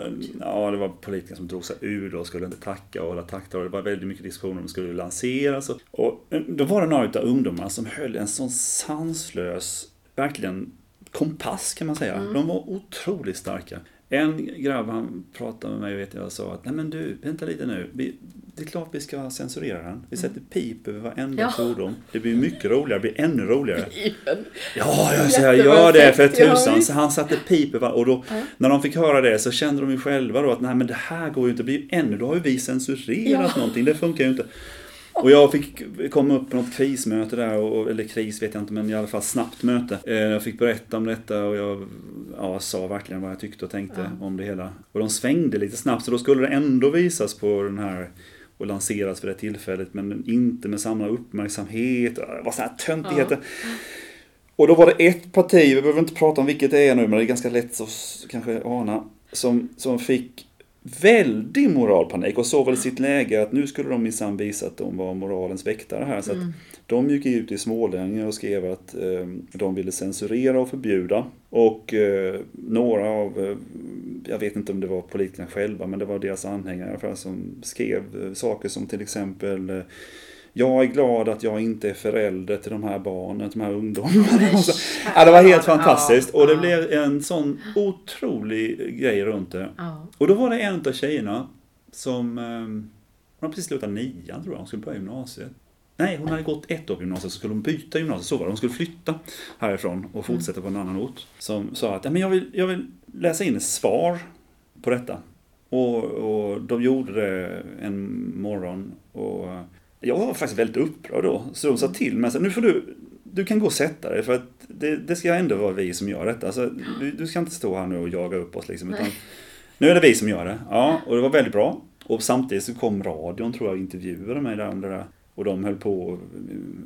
ja, det var politiker som drog sig ur och skulle inte tacka och hålla tacktal. Det var väldigt mycket diskussioner om det skulle lanseras. Och, och då var det några av ungdomarna som höll en sån sanslös, verkligen kompass kan man säga. Mm. De var otroligt starka. En grabb han pratade med mig vet jag och sa att nej men du, vänta lite nu. Vi, det är klart vi ska censurera den. Vi sätter pip över varenda Ja. fordon. Det blir mycket roligare, det blir ännu roligare. Bibeln. Ja, jag säger gör det för tusan. Så han satte piper va? och då Ja. när de fick höra det så kände de ju själva då att nej men det här går ju inte, det blir ju ännu, då har ju vi censurerat Ja. någonting, det funkar ju inte. Och jag fick komma upp på något krismöte där, och, eller kris vet jag inte men i alla fall snabbt möte. Eh, Jag fick berätta om detta och jag ja, sa verkligen vad jag tyckte och tänkte Ja. om det hela. Och de svängde lite snabbt så då skulle det ändå visas på den här och lanseras för det tillfället men inte med samma uppmärksamhet. Det var sådana här töntigheter. Och då var det ett parti, vi behöver inte prata om vilket det är nu, men det är ganska lätt att kanske ana, som, som fick väldig moralpanik och såg väl sitt läge att nu skulle de minsann visa att de var moralens väktare här. Så att Mm. de gick ut i Smålänge och skrev att eh, de ville censurera och förbjuda. Och eh, några av, eh, jag vet inte om det var politikerna själva, men det var deras anhängare i alla fall som skrev eh, saker som till exempel eh, jag är glad att jag inte är förälder till de här barnen, de här ungdomarna. Så- Ja, det var helt fantastiskt. Och det blev en sån otrolig grej runt det. Och då var det en av tjejerna som, eh, hon hade precis slutat nian tror jag, hon skulle börja gymnasiet. Nej, hon hade gått ett år på gymnasiet så skulle hon byta gymnasiet, så var det. Hon skulle flytta härifrån och fortsätta på en annan ort. Som sa att "Ja, men jag, vill, jag vill läsa in ett svar på detta. Och, och de gjorde det en morgon och jag var faktiskt väldigt upprörd då. Så de sa till mig, så, nu får du, du kan gå och sätta dig för att det, det ska ändå vara vi som gör detta. Alltså, du, du ska inte stå här nu och jaga upp oss liksom. Utan, nu är det vi som gör det. Ja, och det var väldigt bra. Och samtidigt så kom radion tror jag och intervjuade mig där om det där. Och de höll på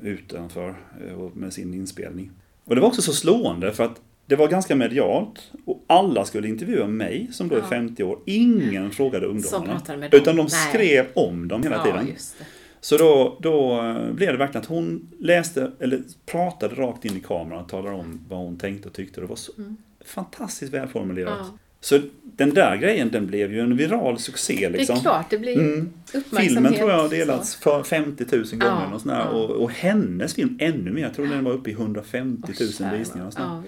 utanför eh, med sin inspelning. Och det var också så slående för att det var ganska medialt och alla skulle intervjua mig som då är Ja. 50 år. Ingen frågade ungdomarna. Utan de Nej. skrev om dem hela Ja, tiden. det. Så då, då eh, blev det verkligen att hon läste, eller pratade rakt in i kameran och talade om vad hon tänkte och tyckte. Det var så Mm. fantastiskt välformulerat. Ja. Så den där grejen den blev ju en viral succé liksom. Det är klart, det blir Mm. uppmärksamhet. Filmen tror jag har delats för 50 000 gånger Ja, och, ja. och, och hennes film ännu mer. Jag tror den var uppe i 150 000 Åh, jävlar. visningar. Och ja.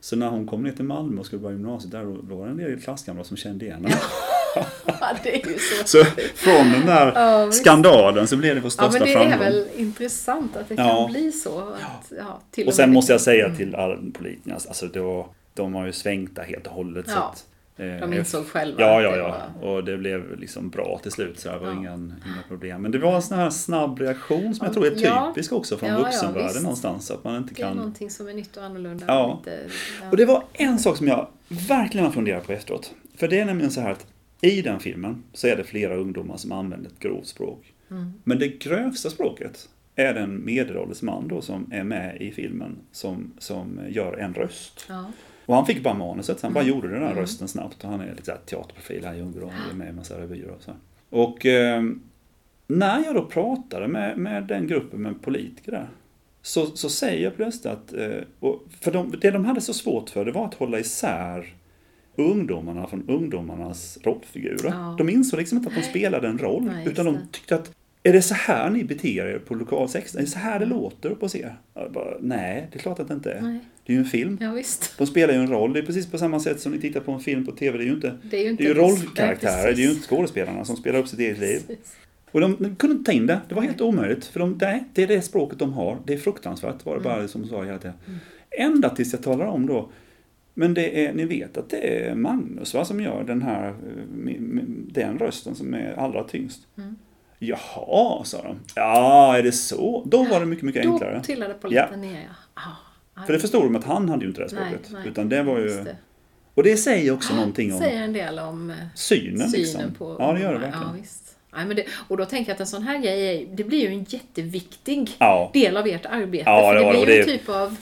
Så när hon kom ner till Malmö och skulle börja gymnasiet där, då var det en del klasskamrater som kände igen henne. ja, det är ju så. Så från den där Ja, skandalen så blev det vår Ja, största men det framgång. är väl intressant att det Ja. kan bli så. Att, ja. till Och sen med måste jag det- säga Mm. till alla politikerna, alltså det var, de har ju svängt där helt och hållet. Så Ja. att Eh, De insåg själva Ja, ja, det ja. var- Och det blev liksom bra till slut. Så det var Ja. inga, inga problem. Men det var en sån här snabb reaktion som jag tror är Ja. typisk också från Ja, ja, vuxenvärlden visst. någonstans. Att man inte Det är kan... någonting som är nytt och annorlunda. Ja. Lite, ja. Och det var en sak som jag verkligen har funderat på efteråt. För det är nämligen så här att i den filmen så är det flera ungdomar som använder ett grovt språk. Mm. Men det grövsta språket är den medelålders man då som är med i filmen som, som gör en röst. Ja. Och han fick bara manuset, så han bara Mm. gjorde den här Mm. rösten snabbt. Och han är lite så här teaterprofil här i Ungern och är med i massa revyer och så. Och eh, när jag då pratade med, med den gruppen med politiker där. Så, så säger jag plötsligt att, eh, för de, det de hade så svårt för det var att hålla isär ungdomarna från ungdomarnas rollfigurer. Ja. De insåg liksom inte att de spelade en roll, Nej, utan de tyckte att är det så här ni beter er på lokalsex? Är det så här det låter på er? Bara, Nej, det är klart att det inte är. Nej. Det är ju en film. ja, visst. De spelar ju en roll. Det är precis på samma sätt som ni tittar på en film på TV. Det är ju inte, Det är ju, inte det är ju precis- rollkaraktärer. Det är ju inte skådespelarna som spelar upp sitt eget liv. precis. Och de, de kunde inte ta in det. Det var helt omöjligt. För de, nej, det är det språket de har. Det är fruktansvärt var det bara som sa hela tiden. Ända tills jag talar om då. Men det är, ni vet att det är Magnus va, som gör den här, eh, den rösten som är allra tyngst. Mm. Jaha, sa de. Ja, är det så? Då var det mycket, mycket enklare. Då trillade på Ja. ner, ja. Ah, För det förstod de att han hade ju inte det nej, språket. nej, Utan det var ju... det. Och det säger också någonting om säger en del om eh, synen. synen liksom. på Ja, det gör det verkligen. Ja, visst. Nej, men det, och då tänker jag att en sån här grej, det blir ju en jätteviktig Ja. del av ert arbete. Ja, för det blir ju en typ av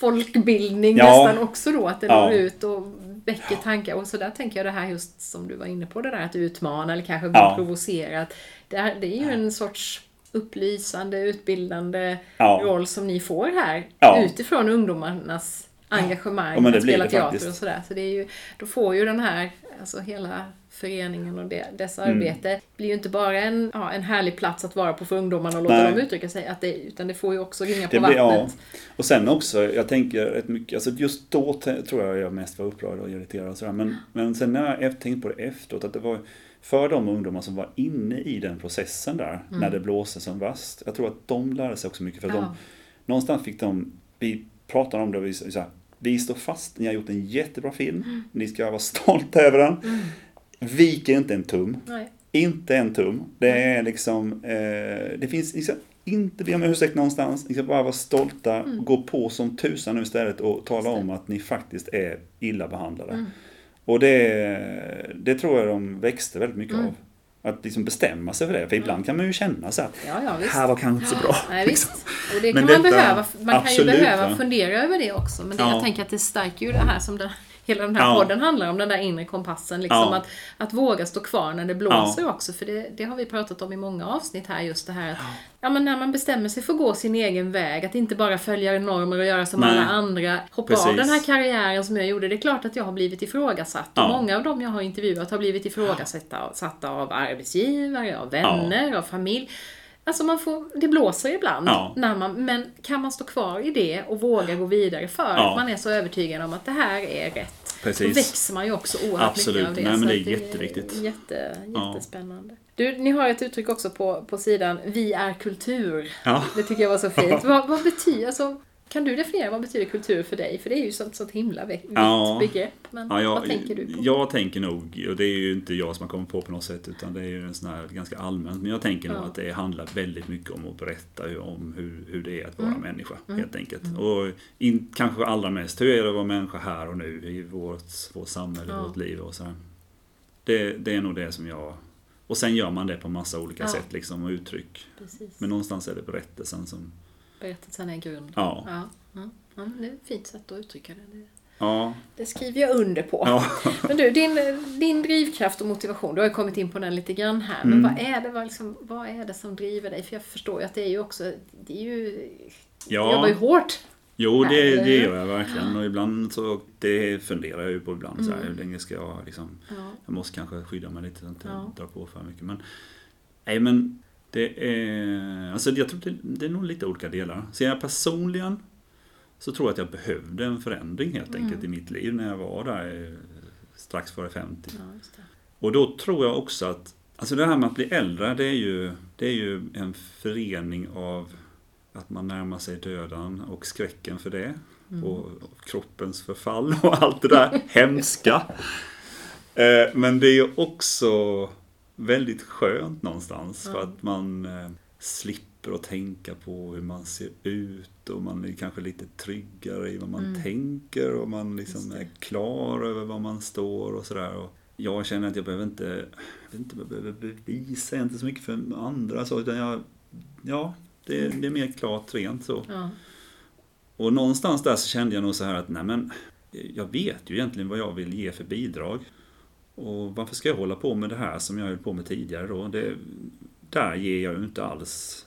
folkbildning Ja. nästan också då, att det Ja. når ut och väcker tankar. Och så där tänker jag det här just som du var inne på, det där att utmana eller kanske bli Ja. provocerad. Det, här, det är ju en sorts upplysande, utbildande Ja. roll som ni får här Ja. utifrån ungdomarnas engagemang Ja, men det att spela teater faktiskt. och sådär. Så det är ju, då får ju den här, alltså hela föreningen och det, dess Mm. arbete blir ju inte bara en, ja, en härlig plats att vara på för ungdomarna och låta Nej. dem uttrycka sig, att det, utan det får ju också ringa på Det blir, ja. vattnet. Och sen också, jag tänker rätt mycket, alltså just då tror jag jag mest var upprörd och irriterad och sådär. Men, men sen när jag tänkte på det efteråt, att det var för de ungdomar som var inne i den processen där, Mm. när det blåste som värst. Jag tror att de lärde sig också mycket. För att de, Ja. någonstans fick de, vi pratade om det vi så här, vi står fast, ni har gjort en jättebra film, Mm. ni ska vara stolta över den. Viker inte en tum. Nej. Inte en tum. Det är liksom, eh, det finns, ska inte be om ursäkt någonstans. Ni ska bara vara stolta, gå på som tusan nu istället och tala Mm. Om att ni faktiskt är illa behandlade. Mm. Och det, det tror jag de växte väldigt mycket Mm. av. Att liksom bestämma sig för det. För ibland kan man ju känna så att Ja, ja, här var kanske inte så bra. Nej, liksom. Och det Men kan man detta- behöva. Man absolut, kan ju behöva va? fundera över det också. Men det, Ja. jag tänker att det stärker ju det här som det, hela den här Ja. podden handlar om, den där inre kompassen. Liksom, Ja. att, att våga stå kvar när det blåser också. För det, det har vi pratat om i många avsnitt här, just det här att ja. men när man bestämmer sig för att gå sin egen väg, att inte bara följa normer och göra som Nej. alla andra. Hoppa av Precis. den här karriären som jag gjorde. Det är klart att jag har blivit ifrågasatt. Ja. Och många av dem jag har intervjuat har blivit ifrågasatta satta av arbetsgivare, av vänner, av familj. Alltså man får, det blåser ibland. Ja. När man, men kan man stå kvar i det och våga gå vidare för Ja. att man är så övertygad om att det här är rätt. Precis. Då växer man ju också oerhört Absolut. mycket av det. Nej, men det är jätteviktigt. Jätte, Ja. jättespännande. Du, ni har ett uttryck också på, på sidan, vi är kultur. Ja. Det tycker jag var så fint. vad, vad betyder, alltså, kan du definiera vad betyder kultur för dig? För det är ju sånt, sånt himla vitt Ja. begrepp. Men Ja, jag, vad tänker du på? Jag tänker nog, och det är ju inte jag som har kommit på på något sätt, utan det är ju en sån här ganska allmänt. Men jag tänker nog Ja. att det handlar väldigt mycket om att berätta om hur, hur det är att vara Mm. människa, helt enkelt. Och in, kanske allra mest, hur är det att vara människa här och nu i vårt, vårt samhälle, Ja. vårt liv och så här. Det, det är nog det som jag... Och sen gör man det på massa olika sätt liksom, och uttryck. Precis. Men någonstans är det berättelsen som... Berättelsen är grund. Ja. Ja, ja. det är ett fint sätt att uttrycka det. det. Ja. Det skriver jag under på. ja. Men du, din, din drivkraft och motivation, du har ju kommit in på den lite grann här. Men Mm. vad, är det, vad, liksom, vad är det som driver dig? För jag förstår ju att det är ju också, det är ju, Ja. du jobbar ju hårt. Jo, det, det gör jag verkligen. Och ibland så, det funderar jag ju på ibland. Så här, Mm. hur länge ska jag liksom... Ja. Jag måste kanske skydda mig lite så att jag inte drar på för mycket. Men, nej men, det är... Alltså jag tror det, det är nog lite olika delar. Ser jag personligen så tror jag att jag behövde en förändring helt enkelt Mm. i mitt liv när jag var där eh, strax före 50. Ja. Och då tror jag också att, alltså det här med att bli äldre, det är ju, det är ju en förening av att man närmar sig döden och skräcken för det. Mm. Och, och kroppens förfall och allt det där hemska. Eh, Men det är ju också väldigt skönt någonstans Ja. för att man eh, slipper att tänka på hur man ser ut och man är kanske lite tryggare i vad man Mm. tänker och man liksom är klar över var man står och sådär. Jag känner att jag behöver inte, jag inte, jag behöver bevisa inte så mycket för andra så, utan jag, ja, det, det är mer klart rent så. Ja. Och någonstans där så kände jag nog så här att nej men jag vet ju egentligen vad jag vill ge för bidrag. Och varför ska jag hålla på med det här som jag höll på med tidigare då? Det, där ger jag ju inte alls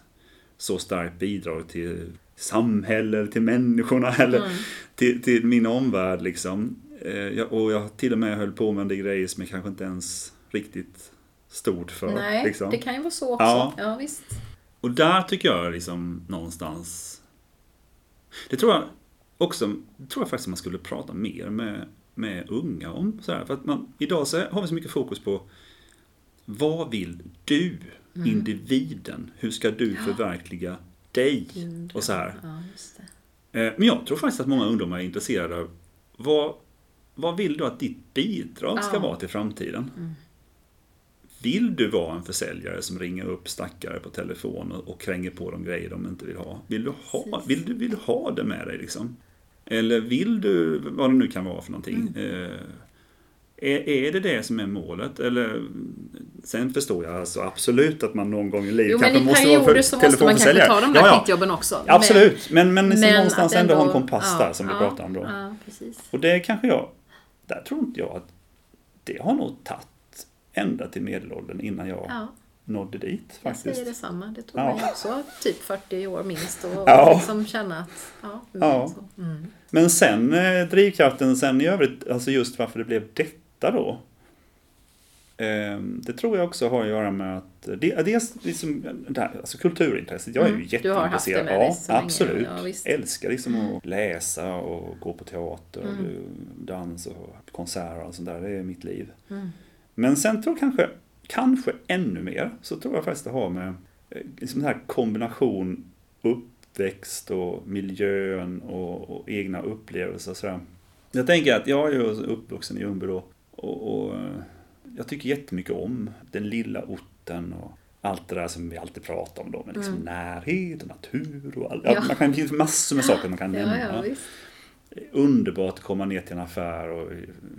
så starkt bidrag till samhället, till människorna eller Mm. till, till min omvärld liksom. Eh, och jag till och med höll på med del grejer som jag kanske inte ens riktigt stod för. Nej, liksom. det kan ju vara så också. Ja. Ja, visst. Och där tycker jag liksom någonstans Det tror jag också, det tror jag faktiskt man skulle prata mer med, med unga om. Så här, för att man, idag så har vi så mycket fokus på Vad vill du, individen? Hur ska du förverkliga dig? Din Och så här. Ja. Eh, Men jag tror faktiskt att många ungdomar är intresserade av vad, vad vill du att ditt bidrag ska Ja. vara till framtiden? Mm. Vill du vara en försäljare som ringer upp stackare på telefon och, kränger på dem grejer de inte vill ha? Vill du ha, vill du, vill du ha det med dig liksom? Eller vill du, vad det nu kan vara för någonting, Mm. eh, är, är det det som är målet? Eller, sen förstår jag alltså absolut att man någon gång i livet Jo, men kanske i måste vara perioder för så måste man kanske telefonförsäljare. ta de där Ja, ja. också. Absolut, men, men, Men men någonstans ändå, ha en kompass ja, där som vi ja, pratar om då. Och det kanske jag, där tror inte jag att det har nog tagit ända till medelåldern innan jag Ja, nådde dit jag faktiskt. säger detsamma. Det tog Ja. mig också typ 40 år minst. Och Ja. liksom känna att, ja, Ja. Mm. Men sen eh, drivkraften sen i övrigt, alltså just varför det blev detta då. Eh, det tror jag också har att göra med att, det, dels liksom, det här, alltså kulturintresset, jag är ju Mm, du har haft det jätteintresserad. med Ja, så länge, absolut. ja. Älskar liksom att läsa och gå på teater, och Mm. dans och konserter och sånt där. Det är mitt liv. Mm. Men sen tror jag kanske, kanske ännu mer, så tror jag faktiskt det har med eh, liksom den här kombination uppväxt och miljön och, och egna upplevelser. sådär. Jag tänker att jag är ju uppvuxen i Ljungby då och, och eh, jag tycker jättemycket om den lilla orten och allt det där som vi alltid pratar om då med liksom Mm. närhet och natur och allt. Ja. Man kan, det finns massor med saker man kan Ja, nämna. ja. Underbart att komma ner till en affär och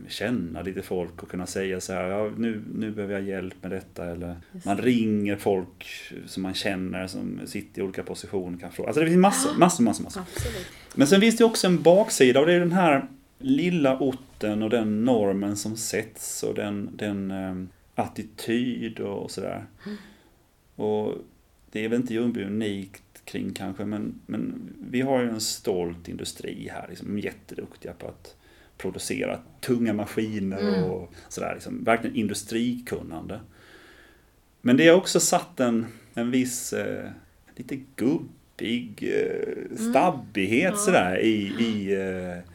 känna lite folk och kunna säga så här, ja, nu, nu behöver jag hjälp med detta. Eller Just man ringer folk som man känner som sitter i olika positioner. Kan fråga. Alltså det finns massor, massor, massor, massor. Absolut. Men sen finns det också en baksida och det är den här lilla orten och den normen som sätts och den, den eh, attityd och sådär. Och det är väl inte Ljungby unikt kring kanske, men, men vi har ju en stolt industri här, liksom, jätteduktiga på att producera tunga maskiner Mm. och sådär, liksom, verkligen industrikunnande. Men det har också satt en, en viss, eh, lite gubbig eh, stabbighet Ja. sådär i, i eh,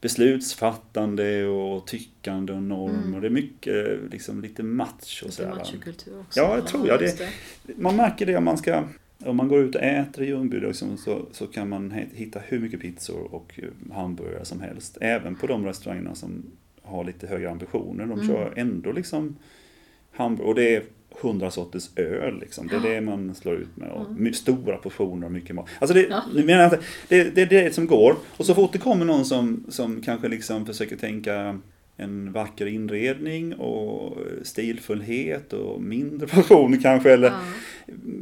beslutsfattande och tyckande och normer. Mm. Det är mycket, liksom lite macho Lite sådär. va. machokultur också. Ja, det tror jag. Det- Man märker det om man ska om man går ut och äter i Ljungby liksom, så, så kan man hitta hur mycket pizzor och eh, hamburgare som helst. Även på de restaurangerna som har lite högre ambitioner. De Mm. kör ändå liksom hamburgare. Och det är hundra sorters öl liksom. Det är det man slår ut med. Och my- stora portioner och mycket mat. Alltså det, Ja. det, det är det som går. Och så fort det kommer någon som, som kanske liksom försöker tänka en vacker inredning och stilfullhet och mindre portioner kanske. Eller Ja.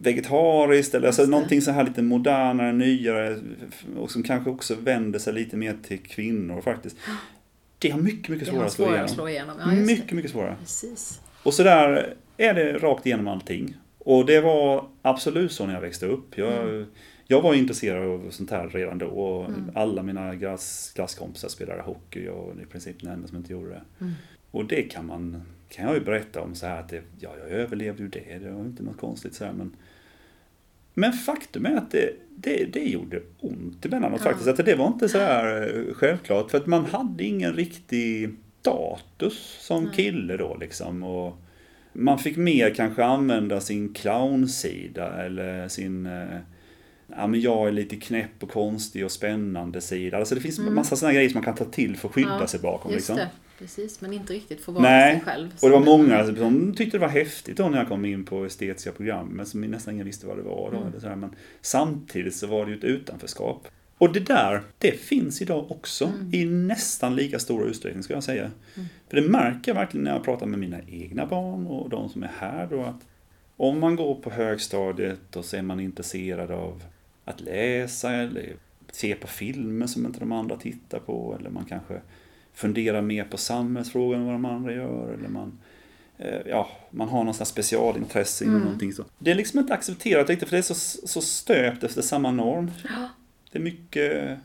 vegetariskt eller alltså någonting så här lite modernare, nyare och som kanske också vänder sig lite mer till kvinnor faktiskt. Det har mycket, mycket svårare att slå igenom. att slå igenom. Ja, mycket, det. mycket svårare. Precis. Och så där är det rakt igenom allting. Och det var absolut så när jag växte upp. Jag, jag var intresserad av sånt här redan då. Och Mm. Alla mina glass, klasskompisar spelade hockey och i princip den enda som inte gjorde det. Mm. Och det kan man kan jag ju berätta om så här att det, ja, jag överlevde ju det. Det var inte något konstigt så här, men men faktum är att det, det, det gjorde ont emellanåt Ja. faktiskt. Att det var inte så här eh, självklart. För att man hade ingen riktig status som Nej. kille då liksom. Och man fick mer kanske använda sin clownsida eller sin eh, Ja men jag är lite knäpp och konstig och spännande sida. Alltså det finns Mm. massa sådana grejer som man kan ta till för att skydda Ja, sig bakom. Just Liksom. precis. Men inte riktigt få vara Nej, sig själv. Och det var många som tyckte det var häftigt då när jag kom in på estetiska programmet som nästan ingen visste vad det var. Då, Mm. eller sådär. Men samtidigt så var det ju ett utanförskap. Och det där, det finns idag också Mm. i nästan lika stor utsträckning ska jag säga. För det märker jag verkligen när jag pratar med mina egna barn och de som är här då att om man går på högstadiet och så är man intresserad av att läsa eller se på filmer som inte de andra tittar på eller man kanske funderar mer på samhällsfrågor än vad de andra gör eller man eh, Ja, man har någon specialintresse inom Mm. någonting så. Det är liksom inte accepterat riktigt för det är så, så stöpt efter samma norm. Ja. Det är mycket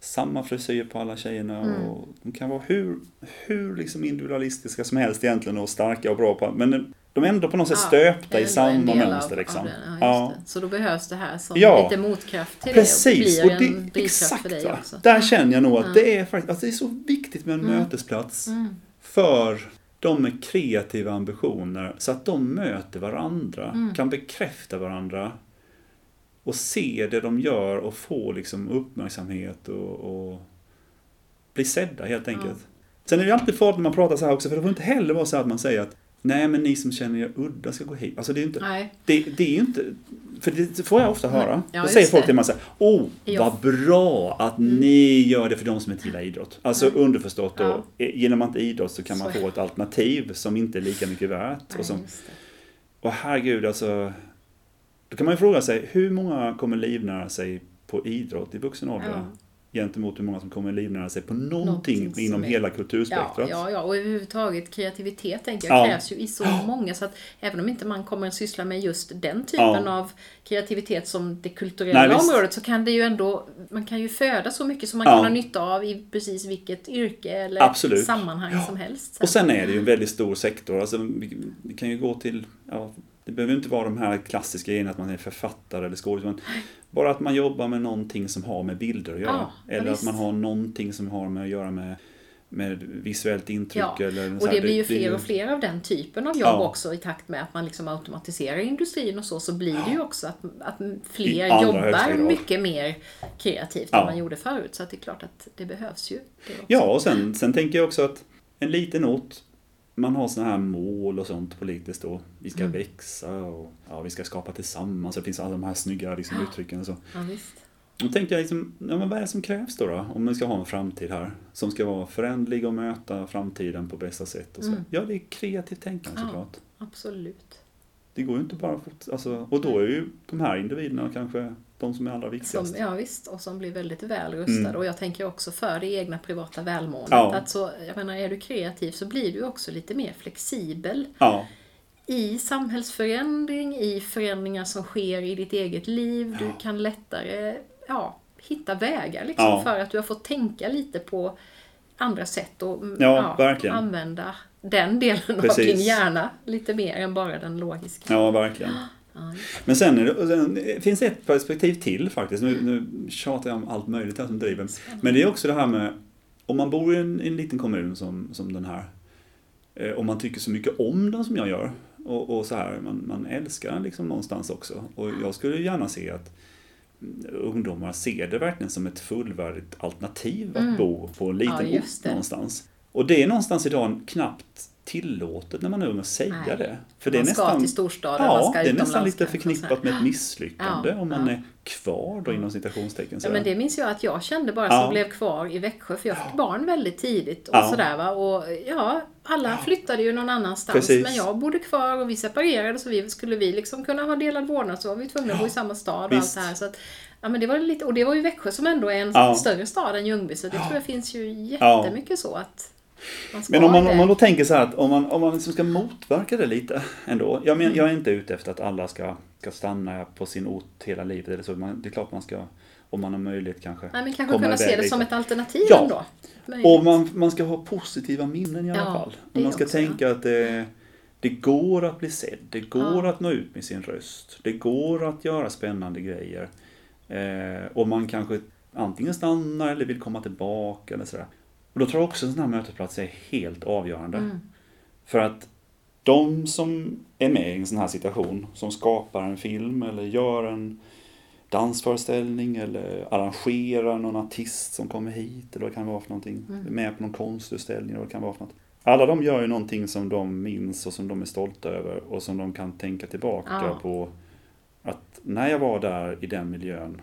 samma frisyr på alla tjejerna Mm. och de kan vara hur, hur liksom individualistiska som helst egentligen och starka och bra på men de är ändå på något sätt Ja, stöpta i samma av- mönster av liksom. den. Ja, Ja. Så då behövs det här som Ja. lite motkraft till Precis, det och och blir det, en exakt för dig också. Där känner jag nog att Ja. det är faktiskt, att det är så viktigt med en Mm. mötesplats Mm. för de med kreativa ambitioner så att de möter varandra, Mm. kan bekräfta varandra och se det de gör och få liksom uppmärksamhet och, och bli sedda helt enkelt. Sen är det alltid farligt när man pratar så här också för det får inte heller vara så att man säger att Nej men ni som känner er udda ska gå hit. Alltså det är ju inte, Nej. det, det är ju inte, för det får jag ofta höra. Ja, Då säger folk det. till mig så här, oh Ja. vad bra att ni gör det för de som inte gillar idrott. Alltså Mm. underförstått då, Ja. genom att inte idrott så kan man Så. få ett alternativ som inte är lika mycket värt. Nej, Och, som, och herregud alltså, då kan man ju fråga sig, hur många kommer livnära sig på idrott i vuxen ålder? Ja. Gentemot hur många som kommer livnära sig på någonting, Någonting inom är- hela Ja, kulturspektrat. ja, ja, och överhuvudtaget kreativitet tänker jag Ja. krävs ju i så många så att även om inte man kommer att syssla med just den typen Ja. av kreativitet som det kulturella Nej, området så kan det ju ändå, man kan ju föda så mycket som man Ja. kan ha nytta av i precis vilket yrke eller Absolut. sammanhang som helst. Och sen är det ju en väldigt stor sektor. Alltså, vi, kan ju gå till, ja, det behöver inte vara de här klassiska grejerna att man är författare eller skådespelare. Bara att man jobbar med någonting som har med bilder att göra. Ja, ja, eller att visst. man har någonting som har med att göra med, med visuellt intryck. Ja, eller Och här. det blir ju fler och fler av den typen av jobb Ja. också i takt med att man liksom automatiserar industrin och så, så blir det ju också att, att fler jobbar mycket mer kreativt Ja. än man gjorde förut. Så att det är klart att det behövs ju. Det. Ja, och sen, sen tänker jag också att en liten ort, man har sådana här mål och sånt politiskt då. Vi ska Mm. växa och ja, vi ska skapa tillsammans. Det finns alla de här snygga liksom, uttrycken och så. Ja, visst. Då tänkte jag liksom, ja, men vad är det som krävs då, då? Om vi ska ha en framtid här. Som ska vara förändlig och möta framtiden på bästa sätt. Och så. Mm. Ja, det är kreativt tänkande Ja. såklart. Absolut. Det går ju inte bara fort. Alltså, och då är ju de här individerna kanske de som är allra viktigast. Som, ja visst, och som blir väldigt väl rustade. Mm. Och jag tänker också för det egna privata välmåendet. Ja. Att så, jag menar, är du kreativ så blir du också lite mer flexibel Ja, i samhällsförändring, i förändringar som sker i ditt eget liv. Du Ja. kan lättare ja, hitta vägar liksom, för att du har fått tänka lite på andra sätt och Ja, verkligen. använda den delen av Precis. din hjärna lite mer än bara den logiska. ja verkligen. Ja, Men sen, det, sen finns det ett perspektiv till faktiskt. Nu, nu tjatar jag om allt möjligt här som driver. Men det är också det här med, om man bor i en, en liten kommun som, som den här, eh, och man tycker så mycket om den som jag gör, och, och så här, man, man älskar den liksom någonstans också. Och jag skulle gärna se att ungdomar ser det verkligen som ett fullvärdigt alternativ att Mm. bo på en liten Ja, ort någonstans. Och det är någonstans idag knappt tillåtet när man är ung att säga Nej. det. För det är man ska nästan, till storstaden, man Ja, ska det är nästan lite förknippat med ett misslyckande Ja, om man ja. är kvar då inom citationstecken. Ja, men det minns jag att jag kände bara Ja. som blev kvar i Växjö för jag fick barn väldigt tidigt och Ja. sådär va. Och ja, alla flyttade ju någon annanstans Precis. men jag bodde kvar och vi separerade så vi, skulle vi liksom kunna ha delad vårdnad så var vi tvungna att bo i samma stad och visst. allt det här. Så att, ja, men det var lite, och det var ju Växjö som ändå är en Ja. större stad än Ljungby så det tror jag finns ju jättemycket så att man Men om man, om man då tänker så här att om man, om man liksom ska motverka det lite ändå. Jag, men, jag är inte ute efter att alla ska, ska stanna på sin ort hela livet eller så. Man, det är klart man ska, om man har möjlighet kanske. Nej, men kanske kunna se det som lite. ett alternativ Ja. ändå. Möjligt. Och man, man ska ha positiva minnen i alla Ja, fall. Och man ska också, tänka att det, det går att bli sedd. Det går Ja. att nå ut med sin röst. Det går att göra spännande grejer. Eh, och man kanske antingen stannar eller vill komma tillbaka eller sådär. Och då tror jag också att en sån här mötesplats är helt avgörande. Mm. För att de som är med i en sån här situation, som skapar en film eller gör en, dansföreställning eller arrangera någon artist som kommer hit eller vad det kan vara för någonting. Mm. Med på någon konstutställning eller vad det kan vara för något. Alla de gör ju någonting som de minns och som de är stolta över och som de kan tänka tillbaka Ja. på. Att när jag var där i den miljön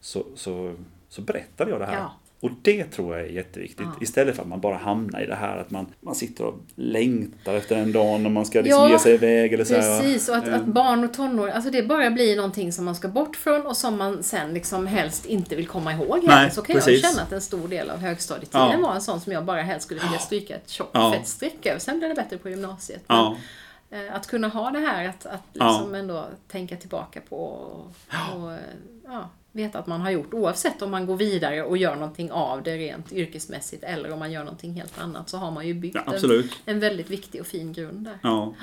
så, så, så berättade jag det här. Ja. Och det tror jag är jätteviktigt. Ja. Istället för att man bara hamnar i det här att man, man sitter och längtar efter en dag när man ska liksom Ja, ge sig iväg eller så här. Precis, och att, att barn och tonår, alltså det bara blir någonting som man ska bort från och som man sen liksom helst inte vill komma ihåg. Nej, så kan jag precis. känna att en stor del av högstadietiden Ja. var en sån som jag bara helst skulle vilja stryka ett tjockt Ja. fett streck över. Sen blev det bättre på gymnasiet. Men, Ja, eh, Att kunna ha det här att, att Ja. liksom ändå tänka tillbaka på och, och eh, ja, veta att man har gjort. Oavsett om man går vidare och gör någonting av det rent yrkesmässigt eller om man gör någonting helt annat så har man ju byggt ja en, en väldigt viktig och fin grund där. Ja,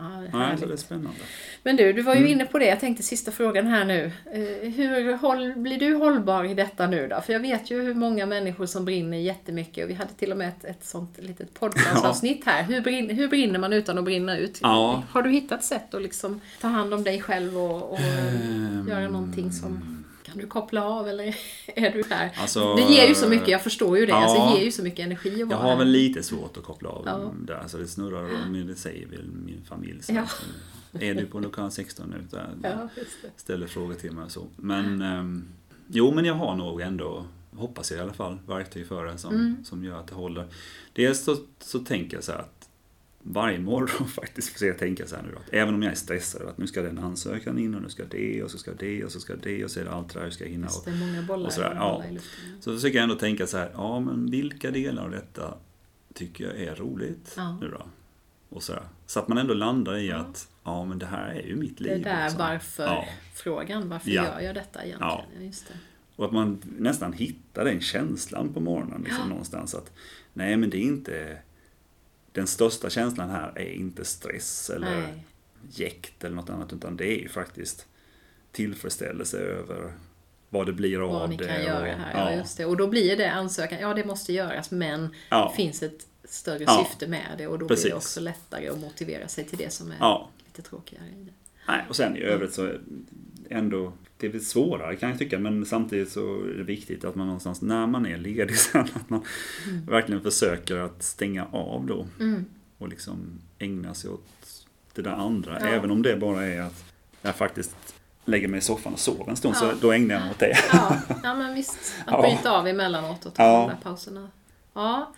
Ja, det är ja så härligt. det är spännande. Men du, du var ju Mm. inne på det. Jag tänkte sista frågan här nu. Eh, Hur håll, blir du hållbar i detta nu då? För jag vet ju hur många människor som brinner jättemycket. Och vi hade till och med ett, ett sånt litet podcastavsnitt här. Hur brinner, hur brinner man utan att brinna ut? Ja. Har du hittat sätt att liksom ta hand om dig själv och, och Ehm. göra någonting som... Kan du koppla av eller är du här? Alltså, det ger ju så mycket, jag förstår ju det. ja. Alltså, det ger ju så mycket energi att Jag har väl lite svårt att koppla av Ja. där. Alltså det snurrar det säger väl min familj. Så Ja. Är du på lokal 16 nu? Där, Ja. Ställer frågor till mig och så. Men ehm, jo, men jag har nog ändå, hoppas jag i alla fall, verktyg för det som, Mm. som gör att det håller. Dels så, så tänker jag så här att varje morgon faktiskt försöker jag tänka så här nu då, att även om jag är stressad att nu ska den ansökan in och nu ska det och så ska det och så ska det och så är det allt det där jag ska hinna. Och, det, många bollar, och sådär, ja. så försöker jag ändå tänka så här, ja men vilka delar av detta tycker jag är roligt Ja. nu då? Och så, här, så att man ändå landar i Ja. att, ja men det här är ju mitt Det är liv. där liksom. varför Ja. frågan, varför gör jag detta egentligen? Ja. Just det. Och att man nästan hittar den känslan på morgonen liksom, någonstans. Att nej, men det är inte... Den största känslan här är inte stress eller Nej. jäkt eller något annat. Utan det är ju faktiskt tillfredsställelse över vad det blir av Vad ni det. kan göra och, här, ja. just det. Och då blir det ansökan, ja det måste göras men Ja. det finns ett större Ja. syfte med det och då Precis. blir det också lättare att motivera sig till det som är Ja. lite tråkigare i det. Nej, och sen i övrigt så ändå, det är svårare kan jag tycka, men samtidigt så är det viktigt att man någonstans när man är ledig sen, att man verkligen försöker att stänga av då Mm. och liksom ägna sig åt det där andra. Ja. Även om det bara är att jag faktiskt lägger mig i soffan och sover en stund, Ja. så då ägnar jag mig åt det. Ja, ja men visst. Att Ja. bryta av emellanåt och ta Ja. de där pauserna. Ja.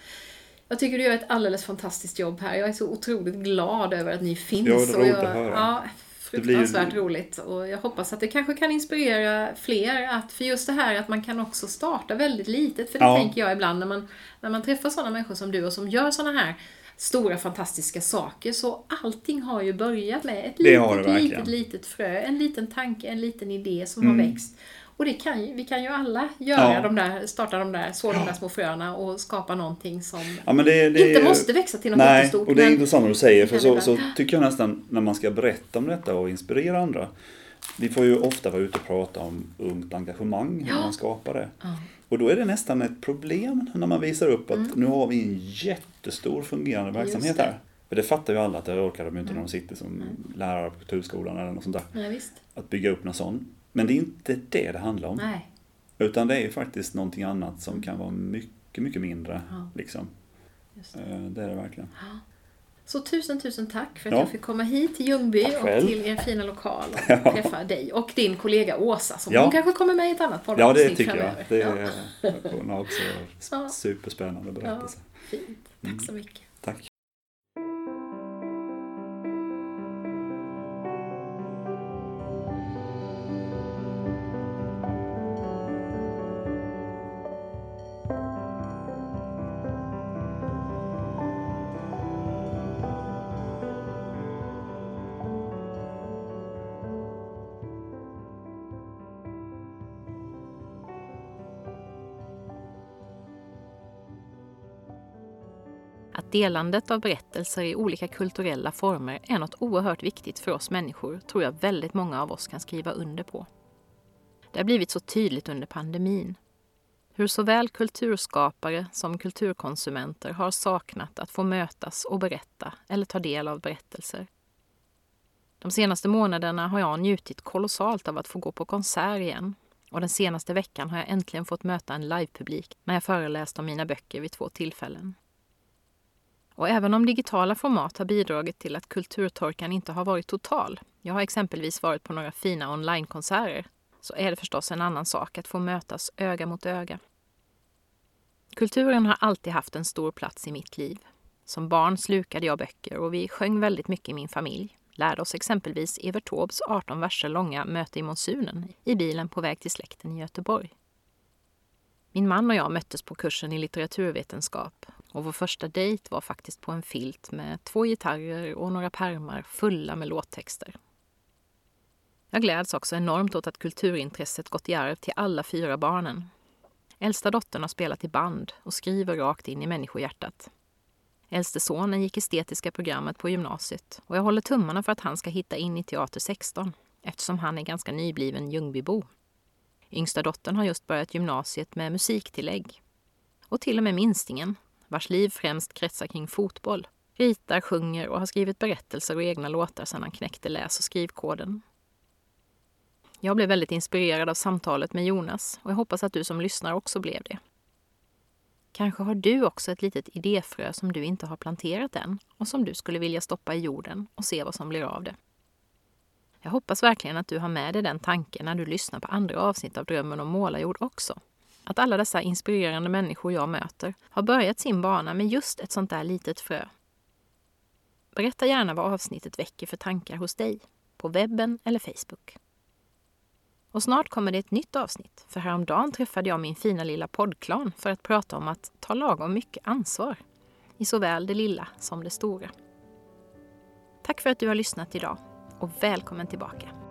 Jag tycker du gör ett alldeles fantastiskt jobb här. Jag är så otroligt glad över att ni finns. Ja, det är roligt att höra. Ja, Det blir ju- fruktansvärt roligt. Och jag hoppas att det kanske kan inspirera fler. Att, för just det här att man kan också starta väldigt litet. För det Ja. tänker jag ibland när man, när man träffar sådana människor som du och som gör sådana här stora fantastiska saker. Så allting har ju börjat med ett litet, litet, litet frö. En liten tanke, en liten idé som Mm. har växt. Och det kan ju, vi kan ju alla göra Ja. de där, starta de där, så de där små fröna och skapa någonting som Ja, det, det inte måste växa till något Nej, jättestort. och det är intressant vad du säger, för så, så tycker jag nästan när man ska berätta om detta och inspirera andra. Vi får ju ofta vara ute och prata om ungt engagemang, hur Ja. man skapar det. Ja. Och då är det nästan ett problem när man visar upp att nu har vi en jättestor fungerande Mm. Verksamhet här. För det fattar ju alla att det orkar de inte Mm. när de sitter som lärare på kulturskolan eller något sånt där. Visst. Att bygga upp något sånt. Men det är inte det det handlar om. Nej. Utan det är faktiskt någonting annat som kan vara mycket, mycket mindre. Ja. Liksom. Just det. Eh, Det är det verkligen. Så tusen, tusen tack för att Ja. jag fick komma hit till Ljungby och till er fina lokal och Ja. träffa dig och din kollega Åsa som Ja. hon kanske kommer med i ett annat Ja, poddavsnitt det tycker jag. framöver. Det Ja. är, hon har också Ja. superspännande berättelse. Fint. Tack Mm. så mycket. Tack. Delandet av berättelser i olika kulturella former är något oerhört viktigt för oss människor tror jag väldigt många av oss kan skriva under på. Det har blivit så tydligt under pandemin. Hur såväl kulturskapare som kulturkonsumenter har saknat att få mötas och berätta eller ta del av berättelser. De senaste månaderna har jag njutit kolossalt av att få gå på konsert igen. Och den senaste veckan har jag äntligen fått möta en livepublik när jag föreläst om mina böcker vid två tillfällen. Och även om digitala format har bidragit till att kulturtorkan inte har varit total, jag har exempelvis varit på några fina onlinekonserter, så är det förstås en annan sak att få mötas öga mot öga. Kulturen har alltid haft en stor plats i mitt liv. Som barn slukade jag böcker och vi sjöng väldigt mycket i min familj. Lärde oss exempelvis Evert Taubes 18 verser långa Möte i monsunen i bilen på väg till släkten i Göteborg. Min man och jag möttes på kursen i litteraturvetenskap och vår första dejt var faktiskt på en filt med två gitarrer och några pärmar fulla med låttexter. Jag gläds också enormt åt att kulturintresset gått i arv till alla fyra barnen. Äldsta dottern har spelat i band och skriver rakt in i människohjärtat. Äldste sonen gick estetiska programmet på gymnasiet och jag håller tummarna för att han ska hitta in i Teater 16 eftersom han är ganska nybliven Ljungbybo. Yngsta dottern har just börjat gymnasiet med musiktillägg. Och till och med minstingen, vars liv främst kretsar kring fotboll, ritar, sjunger och har skrivit berättelser och egna låtar sedan han knäckte läs och skrivkoden. Jag blev väldigt inspirerad av samtalet med Jonas och jag hoppas att du som lyssnar också blev det. Kanske har du också ett litet idéfrö som du inte har planterat än och som du skulle vilja stoppa i jorden och se vad som blir av det. Jag hoppas verkligen att du har med dig den tanken när du lyssnar på andra avsnitt av Drömmen om målarjord också. Att alla dessa inspirerande människor jag möter har börjat sin bana med just ett sånt där litet frö. Berätta gärna vad avsnittet väcker för tankar hos dig, på webben eller Facebook. Och snart kommer det ett nytt avsnitt, för häromdagen träffade jag min fina lilla poddklan för att prata om att ta lagom mycket ansvar i såväl det lilla som det stora. Tack för att du har lyssnat idag och välkommen tillbaka.